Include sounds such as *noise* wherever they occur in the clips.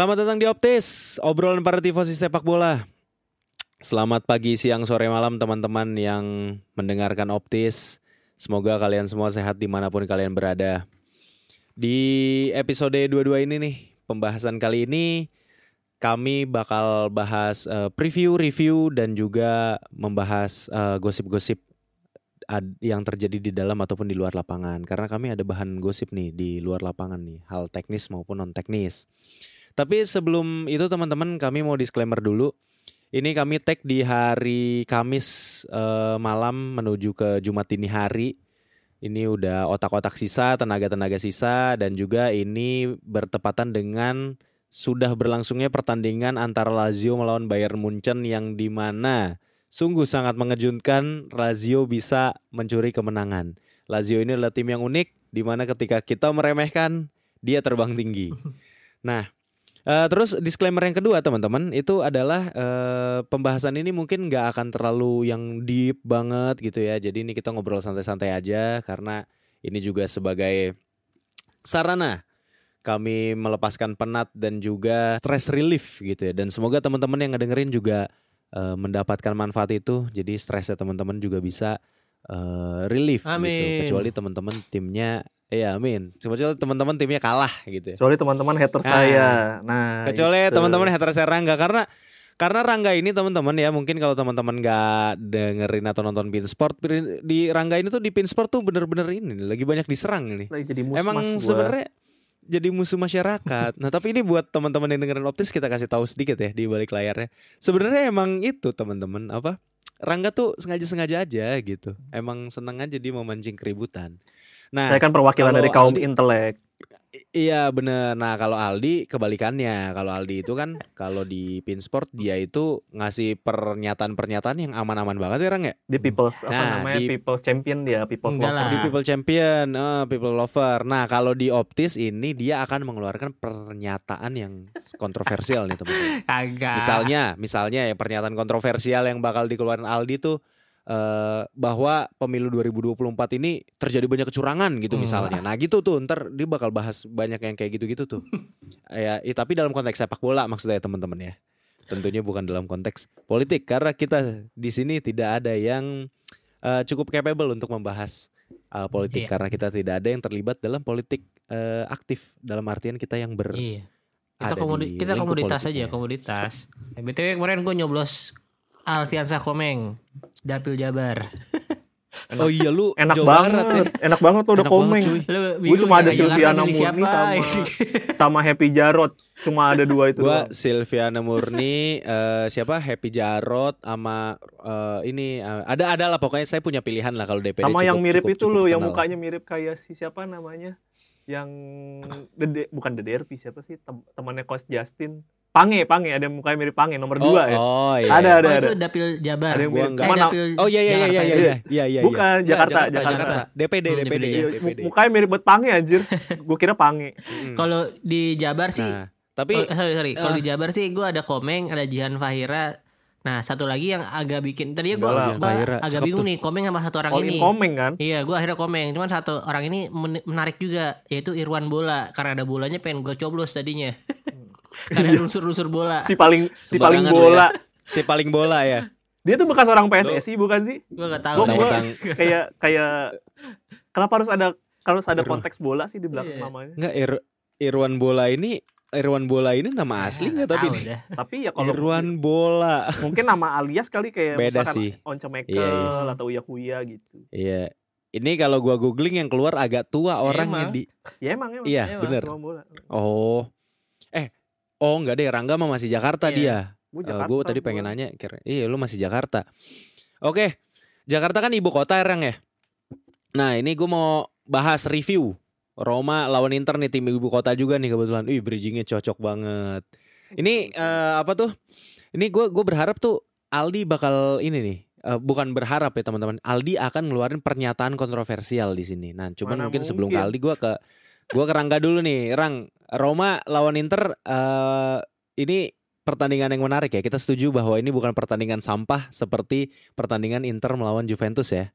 Selamat datang di Optis, obrolan para tifosi sepak bola. Selamat pagi, siang, sore, malam teman-teman yang mendengarkan Optis. Semoga kalian semua sehat di mana pun kalian berada. Di episode 22 ini nih, pembahasan kali ini kami bakal bahas eh, preview, review, dan juga membahas eh, gosip-gosip ad- yang terjadi di dalam ataupun di luar lapangan. Karena kami ada bahan gosip nih di luar lapangan nih, hal teknis maupun non teknis. Tapi sebelum itu teman-teman kami mau disclaimer dulu. Ini kami tag di hari Kamis eh, malam menuju ke Jumat dini hari. Ini udah otak-otak sisa, tenaga-tenaga sisa dan juga ini bertepatan dengan sudah berlangsungnya pertandingan antara Lazio melawan Bayern Munchen yang di mana sungguh sangat mengejutkan Lazio bisa mencuri kemenangan. Lazio ini adalah tim yang unik di mana ketika kita meremehkan dia terbang tinggi. *laughs* Nah, Eh, terus disclaimer yang kedua teman-teman itu adalah eh, pembahasan ini mungkin nggak akan terlalu yang deep banget gitu ya. Jadi ini kita ngobrol santai-santai aja karena ini juga sebagai sarana kami melepaskan penat dan juga stress relief gitu ya. Dan semoga teman-teman yang ngedengerin juga eh, mendapatkan manfaat itu. Jadi stresnya teman-teman juga bisa eh, relief gitu. Amin. Kecuali teman-teman timnya Iya, amin. Kecuali teman-teman timnya kalah gitu ya. Soalnya teman-teman hater saya. Nah, Kecuali teman-teman hater saya Rangga karena karena Rangga ini teman-teman ya mungkin kalau teman-teman nggak dengerin atau nonton Pin Sport di Rangga ini tuh di Pin Sport tuh bener-bener ini lagi banyak diserang ini. lagi jadi Emang sebenarnya jadi musuh masyarakat. nah tapi ini buat teman-teman yang dengerin Optis kita kasih tahu sedikit ya di balik layarnya. Sebenarnya emang itu teman-teman apa? Rangga tuh sengaja-sengaja aja gitu. Emang seneng aja dia memancing keributan. Nah, saya kan perwakilan dari kaum Aldi- intelek. Iya bener. Nah kalau Aldi kebalikannya. Kalau Aldi itu kan kalau di Pinsport dia itu ngasih pernyataan-pernyataan yang aman-aman banget ya Rang ya. Di people's apa Nah, namanya? di- People's champion dia, people's Enggak lover. lah. Di People Champion, eh, People Lover. Nah kalau di Optis ini dia akan mengeluarkan pernyataan yang kontroversial nih teman-teman. *laughs* Misalnya, misalnya ya pernyataan kontroversial yang bakal dikeluarkan Aldi tuh eh, bahwa pemilu 2024 ini terjadi banyak kecurangan gitu Hmm. misalnya. Nah gitu tuh ntar dia bakal bahas banyak yang kayak gitu-gitu tuh. *laughs* ya, i- tapi dalam konteks sepak bola maksudnya teman-teman ya. Tentunya bukan dalam konteks politik karena kita di sini tidak ada yang eh, cukup capable untuk membahas eh, politik Iya. karena kita tidak ada yang terlibat dalam politik eh, aktif dalam artian kita yang ber ada Kita, komodi- di kita komoditas politiknya. aja, komoditas. Ya, BTW kemarin gue nyoblos Alfiansa Komeng, Dapil Jabar. *laughs* Oh iya lu Enak Jawa banget, Barat ya. enak banget tuh udah Enak banget, komeng. Gue cuma ya, ada Jakarta Silviana Murni sama *laughs* sama Happy Jarot. Cuma ada dua itu Gua doang. Silviana Murni *laughs* eh, siapa Happy Jarot sama eh, ini eh, ada ada lah pokoknya saya punya pilihan lah kalau DPD Sama cukup- yang mirip cukup- itu cukup loh, yang kenal. mukanya mirip kayak si siapa namanya? Yang Dede, bukan Dede Derpi, siapa sih? Tem- temannya Coach Justin. Pange, Pange, ada yang mukanya mirip Pange nomor oh, dua ya. Oh iya. Ada, iya. ada. Oh itu Dapil Jabar. Ada yang Gua mirip. enggak. Eh, Dapil Oh iya iya iya Jakarta iya itu. iya iya iya. Bukan, iya. Jakarta, Jakarta, Jakarta. DPD Hmm, DPD DPD. DPD. Mukanya mirip banget Pange anjir. Gue kira Pange. Mm. Kalau di Jabar sih, Nah, tapi oh, sorry sorry. Kalau ah. di Jabar sih gue ada Komeng, ada Jihan Fahira. Nah satu lagi yang agak bikin gue lah, Jihan Fahira. agak bingung tuh. nih Komeng sama satu orang All ini. komeng kan? Iya, gue akhirnya komeng. Cuman satu orang ini men- menarik juga, yaitu Irwan Bola. Karena ada bolanya pengen gue coblos tadinya. *laughs* Karena ada unsur-unsur bola. Si paling si Sembarangan paling lu bola. si paling bola ya. Dia tuh bekas orang PSSI bukan sih? Gua gak tahu. Mentang- *laughs* Kayak kayak kenapa harus ada harus ada konteks bola sih di belakang Iya. namanya? Enggak Ir- Irwan Bola ini Irwan Bola ini nama asli Ya, nggak tapi nih? *laughs* Tapi ya kalau Irwan Bola. mungkin nama alias kali kayak Beda misalkan sih. Once Michael Iya, iya. atau Uya Kuya gitu. Iya. Ini kalau gua googling yang keluar agak tua orangnya emang. di. Ya emang emang. Iya, Emang. bener. Bola. Oh. Eh, oh enggak deh, Rangga mah masih Jakarta Iya. dia. Gua Eh, Jakarta. gue tadi pengen gua. nanya, kira, iya lu masih Jakarta. Oke, Jakarta kan ibu kota Rang ya. Nah ini gue mau bahas review Roma lawan Inter nih tim ibu kota juga nih kebetulan. Wih bridgingnya cocok banget. Ini eh, apa tuh? Ini gue gue berharap tuh Aldi bakal ini nih. eh, bukan berharap ya teman-teman. Aldi akan ngeluarin pernyataan kontroversial di sini. Nah, cuman Mana mungkin sebelum ke mungkin. Aldi gue ke gue ke Rangga dulu nih. Rang, Roma lawan Inter eh ini pertandingan yang menarik ya. Kita setuju bahwa ini bukan pertandingan sampah seperti pertandingan Inter melawan Juventus ya.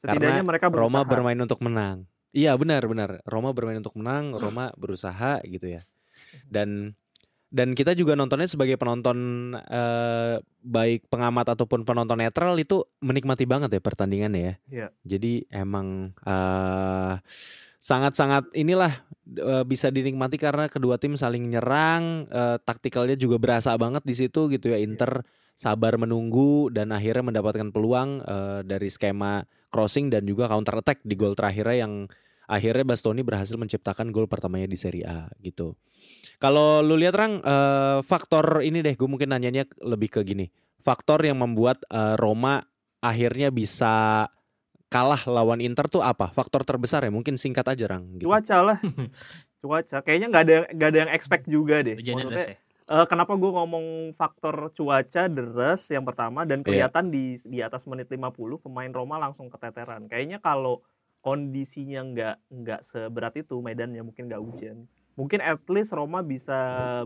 Setidaknya Karena mereka berusaha. Roma bermain untuk menang. Iya benar benar. Roma bermain untuk menang, Roma berusaha gitu ya. Dan dan kita juga nontonnya sebagai penonton eh, baik pengamat ataupun penonton netral itu menikmati banget ya pertandingannya ya. Iya. Jadi emang eh, sangat-sangat inilah eh, bisa dinikmati karena kedua tim saling nyerang, eh, taktikalnya juga berasa banget di situ gitu ya. Inter sabar menunggu dan akhirnya mendapatkan peluang eh, dari skema crossing dan juga counter attack di gol terakhirnya yang akhirnya Bastoni berhasil menciptakan gol pertamanya di Serie A gitu. Kalau lu lihat Rang eh, faktor ini deh gue mungkin nanyanya lebih ke gini. Faktor yang membuat eh, Roma akhirnya bisa kalah lawan Inter tuh apa? Faktor terbesar ya mungkin singkat aja Rang gitu. Cuaca lah. *laughs* Cuaca. Kayaknya nggak ada nggak ada yang expect juga deh. Deras ya. eh, kenapa gue ngomong faktor cuaca deras yang pertama dan Iya. kelihatan di di atas menit 50 pemain Roma langsung keteteran. Kayaknya kalau kondisinya nggak nggak seberat itu medannya mungkin nggak hujan. Mungkin at least Roma bisa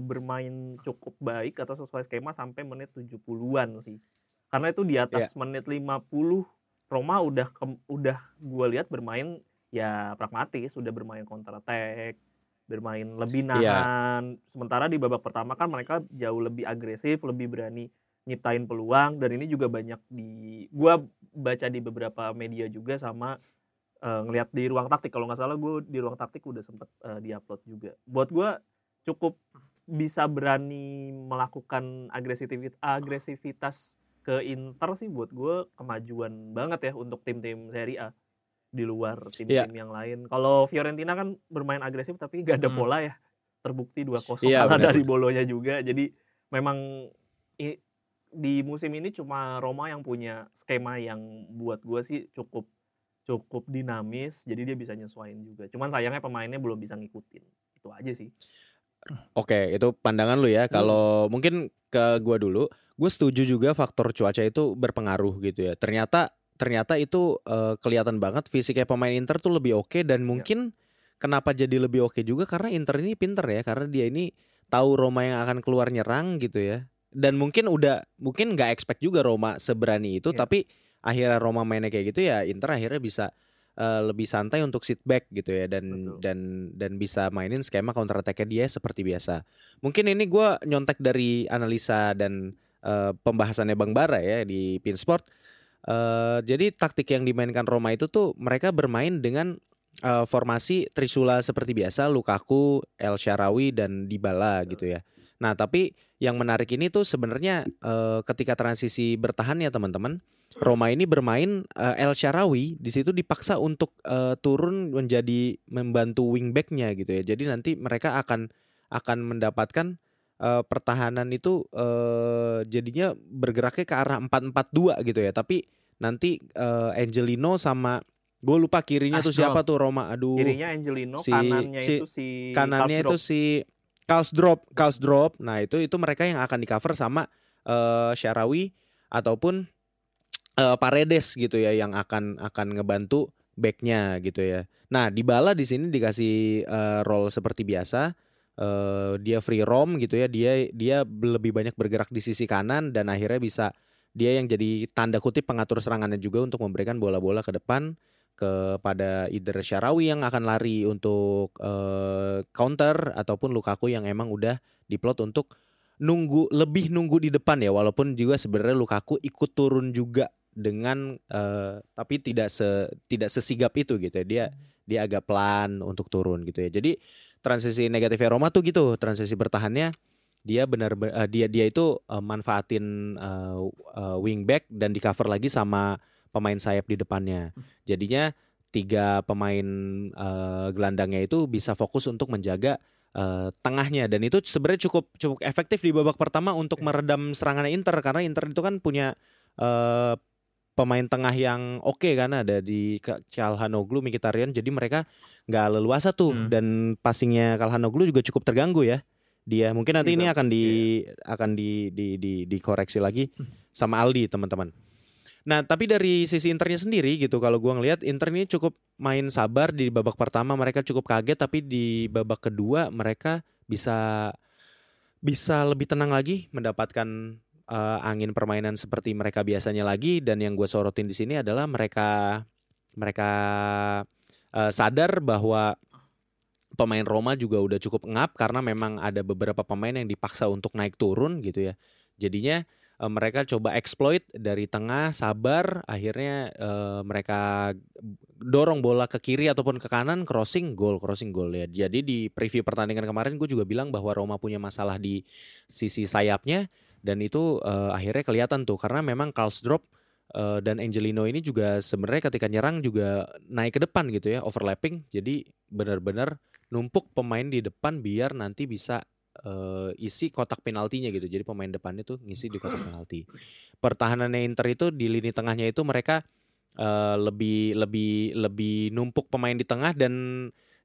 bermain cukup baik atau sesuai skema sampai menit 70-an sih. Karena itu di atas Iya. menit 50 Roma udah ke- udah gue lihat bermain ya pragmatis, udah bermain counter attack, bermain lebih Iya. nahan. Sementara di babak pertama kan mereka jauh lebih agresif, lebih berani nyiptain peluang dan ini juga banyak di gua baca di beberapa media juga sama eh, ngelihat di ruang taktik kalau nggak salah gue di ruang taktik udah sempet eh, diupload juga. Buat gua cukup bisa berani melakukan agresivitas agresivitas ke Inter sih buat gue kemajuan banget ya untuk tim-tim Serie A di luar Iya. tim-tim yang lain. Kalau Fiorentina kan bermain agresif tapi gak ada Hmm. pola ya. Terbukti 2-0 Iya, kalah dari Bolonya juga. Jadi memang i- di musim ini cuma Roma yang punya skema yang buat gue sih cukup cukup dinamis. Jadi dia bisa nyesuaiin juga. Cuman sayangnya pemainnya belum bisa ngikutin. Itu aja sih. Oke, itu pandangan lu ya. Kalau mungkin ke gua dulu, gue setuju juga faktor cuaca itu berpengaruh gitu ya. Ternyata ternyata itu eh, kelihatan banget fisiknya pemain Inter tuh lebih oke dan mungkin kenapa jadi lebih oke juga karena Inter ini pinter ya karena dia ini tahu Roma yang akan keluar nyerang gitu ya. Dan mungkin udah mungkin nggak expect juga Roma seberani itu Iya. tapi akhirnya Roma mainnya kayak gitu ya Inter akhirnya bisa eh, lebih santai untuk sit back gitu ya dan Betul. dan dan bisa mainin skema counter attack dia seperti biasa. Mungkin ini gua nyontek dari analisa dan eh, pembahasannya Bang Bara ya di Pinsport. Eh, jadi taktik yang dimainkan Roma itu tuh mereka bermain dengan eh, formasi Trisula seperti biasa, Lukaku, El Sharawi dan Dybala gitu ya. Nah tapi yang menarik ini tuh sebenarnya eh, ketika transisi bertahan ya teman-teman, Roma ini bermain eh, El Sharawi di situ dipaksa untuk eh, turun menjadi membantu wingbacknya gitu ya. Jadi nanti mereka akan akan mendapatkan eh, pertahanan itu eh, jadinya bergeraknya ke arah 4-4-2 gitu ya. Tapi nanti eh, Angelino sama gue lupa kirinya tuh siapa tuh Roma. Aduh. Kirinya Angelino, si- kanannya si- itu si kanannya itu Karlsdorp. si Karlsdrop, Karlsdrop. Nah, itu itu mereka yang akan di cover sama eh Syarawi ataupun eh, Paredes gitu ya yang akan akan ngebantu backnya gitu ya. Nah, Dybala di sini dikasih eh, role seperti biasa. Eh, dia free roam gitu ya. Dia dia lebih banyak bergerak di sisi kanan dan akhirnya bisa dia yang jadi tanda kutip pengatur serangannya juga untuk memberikan bola-bola ke depan kepada either Syarawi yang akan lari untuk eh, counter ataupun Lukaku yang emang udah diplot untuk nunggu lebih nunggu di depan ya walaupun juga sebenarnya Lukaku ikut turun juga dengan eh, tapi tidak se tidak sesigap itu gitu ya. Dia dia agak pelan untuk turun gitu ya. Jadi transisi negatifnya Roma tuh gitu, transisi bertahannya dia benar eh, dia dia itu eh, manfaatin eh, eh, wingback dan di cover lagi sama pemain sayap di depannya. Jadinya tiga pemain eh, gelandangnya itu bisa fokus untuk menjaga eh, tengahnya dan itu sebenarnya cukup cukup efektif di babak pertama untuk meredam serangan Inter karena Inter itu kan punya eh, pemain tengah yang oke kan ada di Calhanoglu, Mkhitaryan. Jadi mereka nggak leluasa tuh. Hmm. dan passingnya Calhanoglu juga cukup terganggu ya. Dia mungkin nanti ini Iya, akan di akan di, di, di dikoreksi lagi sama Aldi teman-teman. Nah tapi dari sisi Internya sendiri gitu kalau gua ngelihat Inter ini cukup main sabar di babak pertama mereka cukup kaget. Tapi di babak kedua mereka bisa bisa lebih tenang lagi mendapatkan eh, angin permainan seperti mereka biasanya lagi dan yang gue sorotin di sini adalah mereka mereka eh, sadar bahwa pemain Roma juga udah cukup ngap karena memang ada beberapa pemain yang dipaksa untuk naik turun gitu ya. Jadinya eh, mereka coba exploit dari tengah, sabar, akhirnya eh, mereka dorong bola ke kiri ataupun ke kanan, crossing gol, crossing gol ya. Jadi di preview pertandingan kemarin gue juga bilang bahwa Roma punya masalah di sisi sayapnya dan itu eh, akhirnya kelihatan tuh karena memang Karlsdorp eh, dan Angelino ini juga sebenarnya ketika nyerang juga naik ke depan gitu ya, overlapping. Jadi benar-benar numpuk pemain di depan biar nanti bisa eh, isi kotak penaltinya gitu. Jadi pemain depannya tuh ngisi di kotak penalti. Pertahanannya Inter itu di lini tengahnya itu mereka eh, lebih lebih lebih numpuk pemain di tengah dan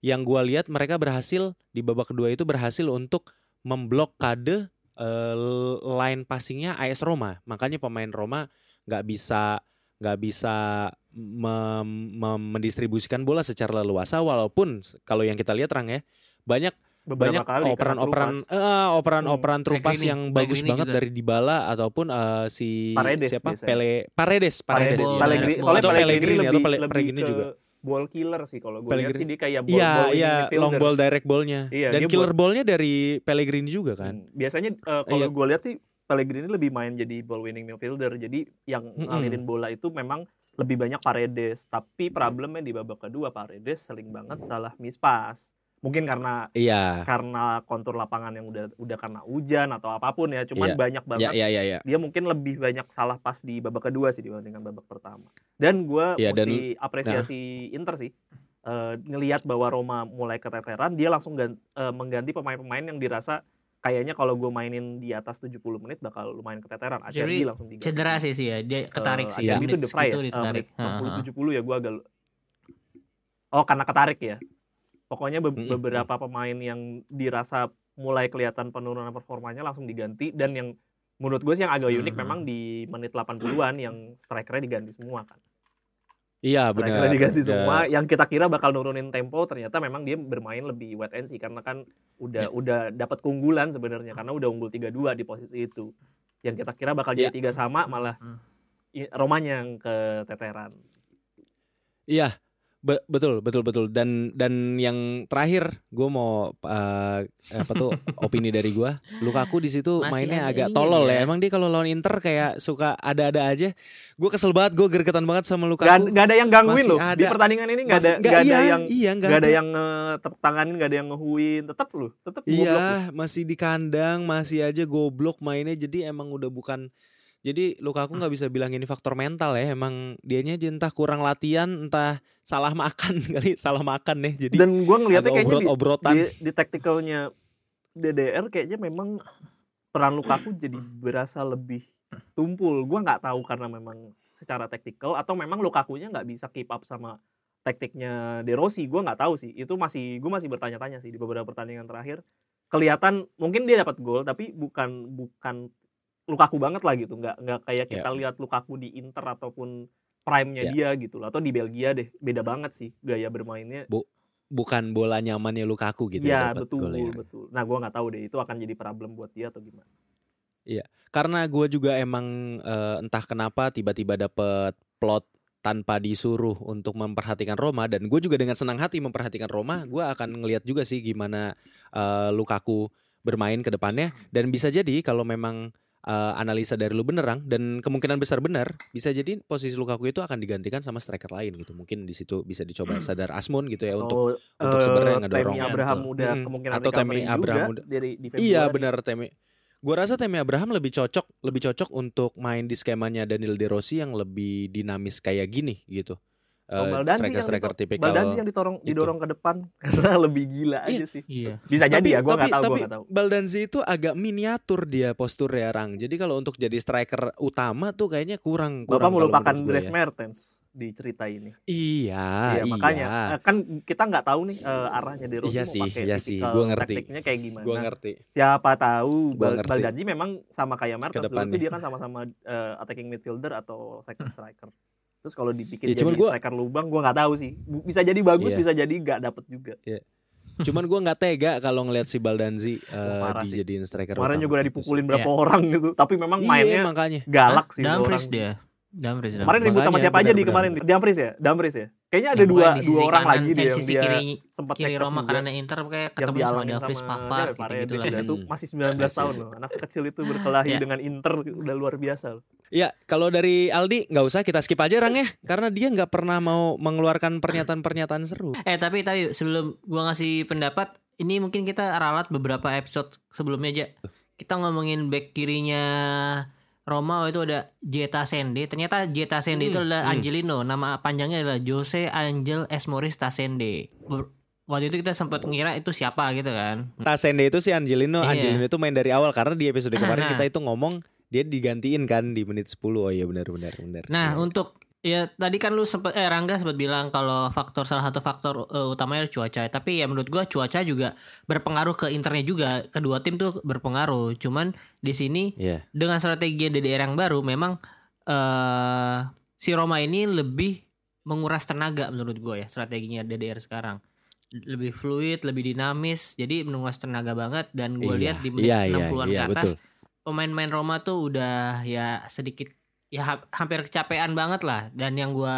yang gua lihat mereka berhasil di babak kedua itu berhasil untuk memblokade eh, line passingnya AS Roma. Makanya pemain Roma nggak bisa nggak bisa mem- mem- mendistribusikan bola secara leluasa walaupun kalau yang kita lihat Rang ya banyak beberapa banyak kali operan-operan karena eh, operan-operan Hmm, yang bagus banget juga. dari Dybala ataupun eh, si Paredes siapa biasanya. Pele Paredes Paredes, Paredes, ya. Atau Pellegrini Pellegrini lebih, atau Pele- lebih Pellegrini ke juga. Ball killer sih kalau gue lihat sih dia kayak ball, Iya ball winning iya midfielder. long ball direct ballnya Iya, dan killer buat- ballnya dari Pellegrini juga kan Hmm, Biasanya eh, kalau Iya. gue lihat sih Pellegrini lebih main jadi ball winning midfielder. Jadi yang Mm-mm. ngalirin bola itu memang lebih banyak Paredes. Tapi problemnya di babak kedua Paredes sering banget salah mispas. Mungkin karena iya karena kontur lapangan yang udah udah karena hujan atau apa pun ya. Cuman Iya. banyak banget ya ya ya ya dia mungkin lebih banyak salah pas di babak kedua sih dibandingkan babak pertama. Dan gue Iya, dan- mesti apresiasi Inter sih. Eh, ngelihat bahwa Roma mulai keteteran, dia langsung gan- eh, mengganti pemain-pemain yang dirasa kayaknya kalau gue mainin di atas 70 menit bakal lumayan keteteran. Acerbi Jadi, langsung diganti. Cedera sih sih ya, dia ketarik Eh, sih. iya. Acerbi itu segitu ya? Eh, ditarik. menit 60 Heeh. 70 ya gue agak Oh, karena ketarik ya. Pokoknya be- Mm-mm. beberapa pemain yang dirasa mulai kelihatan penurunan performanya langsung diganti dan yang menurut gue sih yang agak unik Hmm. memang di menit 80-an yang strikernya diganti semua kan. iya Strikernya benar diganti Ya. semua. Yang kita kira bakal nurunin tempo ternyata memang dia bermain lebih wet and see karena kan udah Ya. udah dapat keunggulan sebenarnya karena udah unggul 3-2 di posisi itu. Yang kita kira bakal Ya. jadi tiga sama malah Hmm. Romanya yang keteteran. Iya, be- betul, betul, betul. Dan dan yang terakhir, gue mau eh, apa tuh *laughs* opini dari gue. Lukaku di situ Masih mainnya ada agak tolol dia. ya. Emang dia kalau lawan Inter kayak suka ada-ada aja. Gue kesel banget, gue gergetan banget sama Lukaku. Gak, gak ada yang gangguin loh. Di ada- pertandingan ini gak ada Masih- gak ada iya, yang iya, nggak gak ada ada. yang tepuk tanganin, gak ada yang ngehuin, tetap lu, tetap Iya, masih di kandang, masih aja goblok mainnya. Jadi emang udah bukan. Jadi Lukaku nggak bisa bilang ini faktor mental ya. Emang dianya aja entah kurang latihan, entah salah makan *laughs* kali, salah makan nih. Jadi Dan gue ngeliatnya kayaknya di, obrot-obrotan. di, di tacticalnya DDR kayaknya memang peran Lukaku jadi berasa lebih tumpul. Gue nggak tahu karena memang secara taktikal atau memang Lukakunya nggak bisa keep up sama taktiknya De Rossi. Gue nggak tahu sih. Itu masih gue masih bertanya-tanya sih di beberapa pertandingan terakhir. Kelihatan mungkin dia dapat gol tapi bukan bukan Lukaku banget lah gitu. Nggak nggak kayak kita lihat Lukaku di Inter ataupun prime-nya Ya. dia gitu loh. Atau di Belgia deh. Beda banget sih gaya bermainnya. bukan bola nyamannya Lukaku gitu Iya ya betul gol ya. betul. Nah gue nggak tahu deh itu akan jadi problem buat dia atau gimana. Karena gue juga emang eh, entah kenapa tiba-tiba dapet plot tanpa disuruh untuk memperhatikan Roma dan gue juga dengan senang hati memperhatikan Roma, gue akan ngelihat juga sih gimana eh, Lukaku bermain ke depannya dan bisa jadi kalau memang eh, analisa dari lu benerang dan kemungkinan besar benar bisa jadi posisi Lukaku itu akan digantikan sama striker lain gitu mungkin di situ bisa dicoba sadar Asmun gitu ya untuk Atau, untuk eh, sebenarnya ngedorong. Tammy Abraham Betul. udah Mm-mm. kemungkinan Atau recovery Abraham juga udah- dari di Iya benar Temi. Gua rasa Temi Abraham lebih cocok, lebih cocok untuk main di skemanya Daniel De Rossi yang lebih dinamis kayak gini gitu. Oh, Eh, Baldanzi yang striker-striker dito- tipikal. Baldanzi yang ditorong itu. didorong ke depan *laughs* karena lebih gila Iya. aja sih. Iya. Bisa jadi ya, gua tapi, nggak tahu, gua tapi nggak tahu. Baldanzi itu agak miniatur dia postur ya Rang. Jadi kalau untuk jadi striker utama tuh kayaknya kurang. Bapak kurang kalau melupakan gue Dres ya. Mertens di cerita ini. Iya, Iya, iya. makanya eh, kan kita nggak tahu nih eh, arahnya De Rossi Iya mau sih, pakai iya sih, gua ngerti. taktiknya kayak gimana. Gua ngerti. Siapa tahu Gua Bal ngerti. Baldanzi memang sama kayak Mertens tuh dia kan sama-sama eh, attacking midfielder atau second striker. Terus kalau dibikin Ya, jadi cuman gua- striker lubang gua nggak tahu sih. Bisa jadi bagus, Iya. bisa jadi nggak dapet juga. Cuman gua nggak tega kalau ngelihat si Baldanzi *laughs* sih. dijadiin striker Kemarin juga udah dipukulin berapa Iya. orang gitu. Tapi memang Iya, mainnya makanya. galak sih. Dumfries orang. dia. Dumfries. Kemarin ribut sama siapa aja di kemarin? Dumfries ya? Dumfries ya? Kayaknya ada Yang dua di dua orang kanan, lagi eh, dia yang dia kiri sempat kiri Roma karena Inter kayak yang ketemu sama Dumfries Pavard gitu, lah. itu masih 19 Iya, tahun loh. Anak sekecil itu berkelahi Iya. dengan Inter udah luar biasa loh. Iya, kalau dari Aldi nggak usah kita skip aja Rang ya, karena dia nggak pernah mau mengeluarkan pernyataan-pernyataan seru. Eh tapi tapi sebelum gua ngasih pendapat, ini mungkin kita ralat beberapa episode sebelumnya aja. Kita ngomongin back kirinya Roma itu ada Jeta Sende. Ternyata Jeta Sende itu Hmm, adalah hmm. Angelino. Nama panjangnya adalah Jose Angel Esmoris Tasende. Waktu itu kita sempat ngira itu siapa gitu kan. Tasende itu si Angelino, Iya. Angelino itu main dari awal karena di episode kemarin Nah. kita itu ngomong dia digantiin kan di menit 10. Oh iya benar benar benar. Nah, Iya. untuk ya tadi kan lu sempat eh Rangga sempat bilang kalau faktor salah satu faktor eh, utamanya cuaca. Tapi ya menurut gua cuaca juga berpengaruh ke internet juga. Kedua tim tuh berpengaruh. Cuman di sini Iya. dengan strategi DDR yang baru memang eh si Roma ini lebih menguras tenaga menurut gue ya strateginya DDR sekarang lebih fluid, lebih dinamis, jadi menguras tenaga banget dan gue Iya, lihat di menit iya, iya, 60-an iya, ke atas betul. Pemain-pemain Roma tuh udah ya sedikit ya ha- hampir kecapean banget lah dan yang gue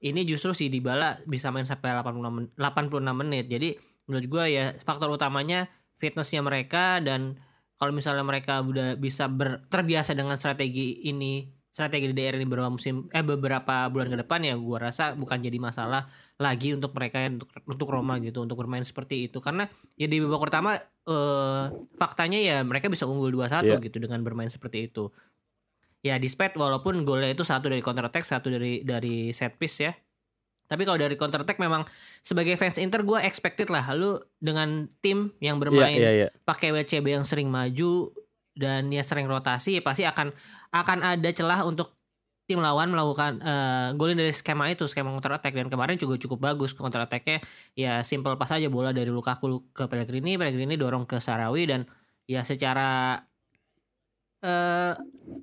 ini justru si Dybala bisa main sampai 86 men- 86 menit. Jadi menurut gue ya faktor utamanya fitnessnya mereka dan kalau misalnya mereka udah bisa ber, terbiasa dengan strategi ini strategi DDR ini beberapa musim eh beberapa bulan ke depan ya gua rasa bukan jadi masalah lagi untuk mereka ya, untuk untuk Roma gitu untuk bermain seperti itu karena ya di babak pertama eh faktanya ya mereka bisa unggul 2-1 Iya. gitu dengan bermain seperti itu. Ya despite walaupun golnya itu satu dari counter attack, satu dari dari set piece ya. Tapi kalau dari counter attack memang sebagai fans Inter gue expected lah lu dengan tim yang Iya bermain iya iya. pakai WCB yang sering maju dan ya sering rotasi ya pasti akan akan ada celah untuk tim lawan melakukan eh, golin dari skema itu skema counter attack. Dan kemarin juga cukup bagus counter attacknya. Ya simple pas aja bola dari Lukaku ke Pellegrini Pellegrini dorong ke Sarawi. Dan ya secara eh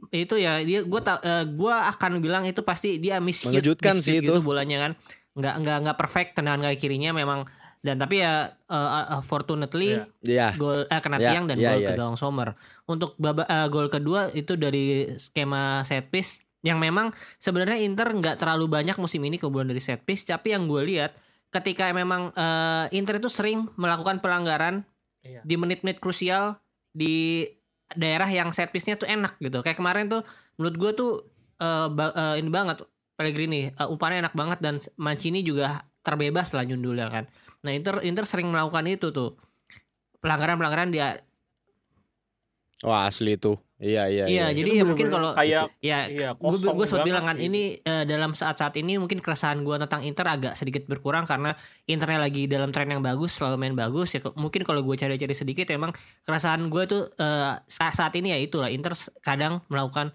itu ya dia gue tak gua akan bilang itu pasti dia Mengejutkan miscue sih gitu itu. bolanya kan. Nggak nggak nggak perfect tendangan kaki kirinya. Memang dan tapi ya eh, eh, fortunately Iya. Iya. gol eh kena Ya, tiang dan ya, gol ya. ke gawang Sommer. Untuk baba, eh, gol kedua itu dari skema set piece yang memang sebenarnya Inter nggak terlalu banyak musim ini kebobolan dari set piece, tapi yang gue lihat ketika memang eh, Inter itu sering melakukan pelanggaran Iya. di menit-menit krusial di daerah yang set piece-nya tuh enak gitu. Kayak kemarin tuh menurut gue tuh eh, ba- eh, ini banget Pellegrini eh, umpannya enak banget dan Mancini juga terbebas lah nyundulnya kan. Nah Inter Inter sering melakukan itu tuh pelanggaran-pelanggaran dia Wah asli itu. Iya iya. Iya, jadi Itu ya mungkin kalau kayak ya Iya, gue kosong gue sempat bilang kan ini eh, dalam saat-saat ini mungkin keresahan gue tentang Inter agak sedikit berkurang karena Internya lagi dalam tren yang bagus selalu main bagus ya mungkin kalau gue cari-cari sedikit emang keresahan gue tuh eh, saat, saat ini ya itulah Inter kadang melakukan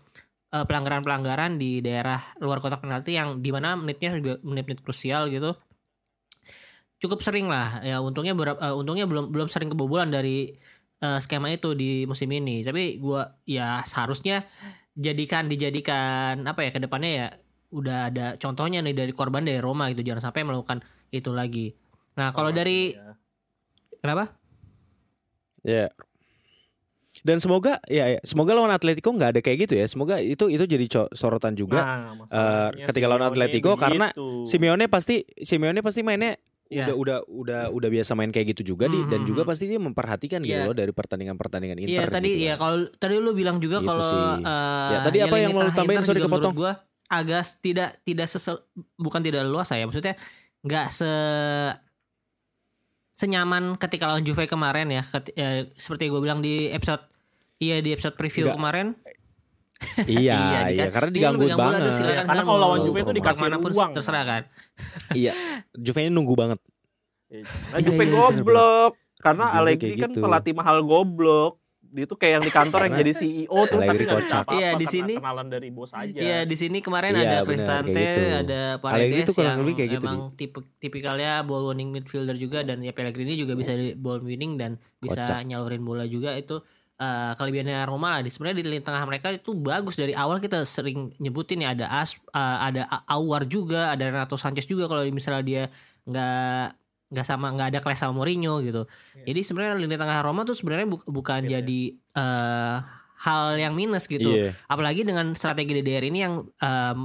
eh, pelanggaran-pelanggaran di daerah luar kotak penalti yang di mana menitnya juga menit-menit krusial gitu cukup sering lah ya untungnya berapa eh, untungnya belum belum sering kebobolan dari eh, skema itu di musim ini tapi gua ya seharusnya jadikan dijadikan apa ya ke depannya ya udah ada contohnya nih dari korban dari Roma gitu jangan sampai melakukan itu lagi nah kalau dari ya. kenapa Iya. Dan semoga ya, ya, semoga lawan Atletico nggak ada kayak gitu ya. Semoga itu itu jadi sorotan juga. Nah, masalahnya ketika lawan Atletico karena begitu. Simeone pasti Simeone pasti mainnya Iya. udah udah udah udah biasa main kayak gitu juga di, dan Mhm. juga pasti dia memperhatikan gitu Iya. loh dari pertandingan-pertandingan Inter. Iya tadi gitu ya kan. kalau tadi lu bilang juga Gitu kalau eh, Ya, tadi apa yang mau tambahin? Sorry, kepotong. gua agak tidak tidak sesel bukan tidak luas ya maksudnya nggak se senyaman ketika lawan Juve kemarin ya, Ket- ya, seperti gue bilang di episode iya di episode preview Nggak. kemarin iya, Iya, iya, di- karena bola, lu banget. silakan Karena sana kalau lawan Juve itu dikasih mana pun ruang. terserah kan *laughs* iya, Juve ini nunggu banget. Nah, Iya, Juve iya, goblok. Karena Allegri kan gitu. pelatih mahal goblok. Dia tuh kayak yang di kantor yang Karena jadi CEO terus tapi Allegri nggak bisa apa-apa Iya, di karena sini- kenalan dari bos aja. Iya di sini kemarin Iya, ada Cristante, gitu. ada Paredes tuh kurang yang lebih kayak gitu, emang tipe tipikalnya ball winning midfielder juga dan ya Pellegrini juga bisa di ball winning dan bisa Kocak. nyalurin bola juga itu eh, kelebihannya Roma lah. Di sebenarnya di lini tengah mereka itu bagus dari awal kita sering nyebutin ya ada As eh, ada Awar juga, ada Renato Sanchez juga kalau misalnya dia nggak nggak sama nggak ada kelas sama Mourinho gitu. Iya. Jadi sebenarnya lini tengah Roma tuh sebenarnya bu- bukan Iya, jadi eh, hal yang minus gitu Iya. apalagi dengan strategi DDR ini yang um,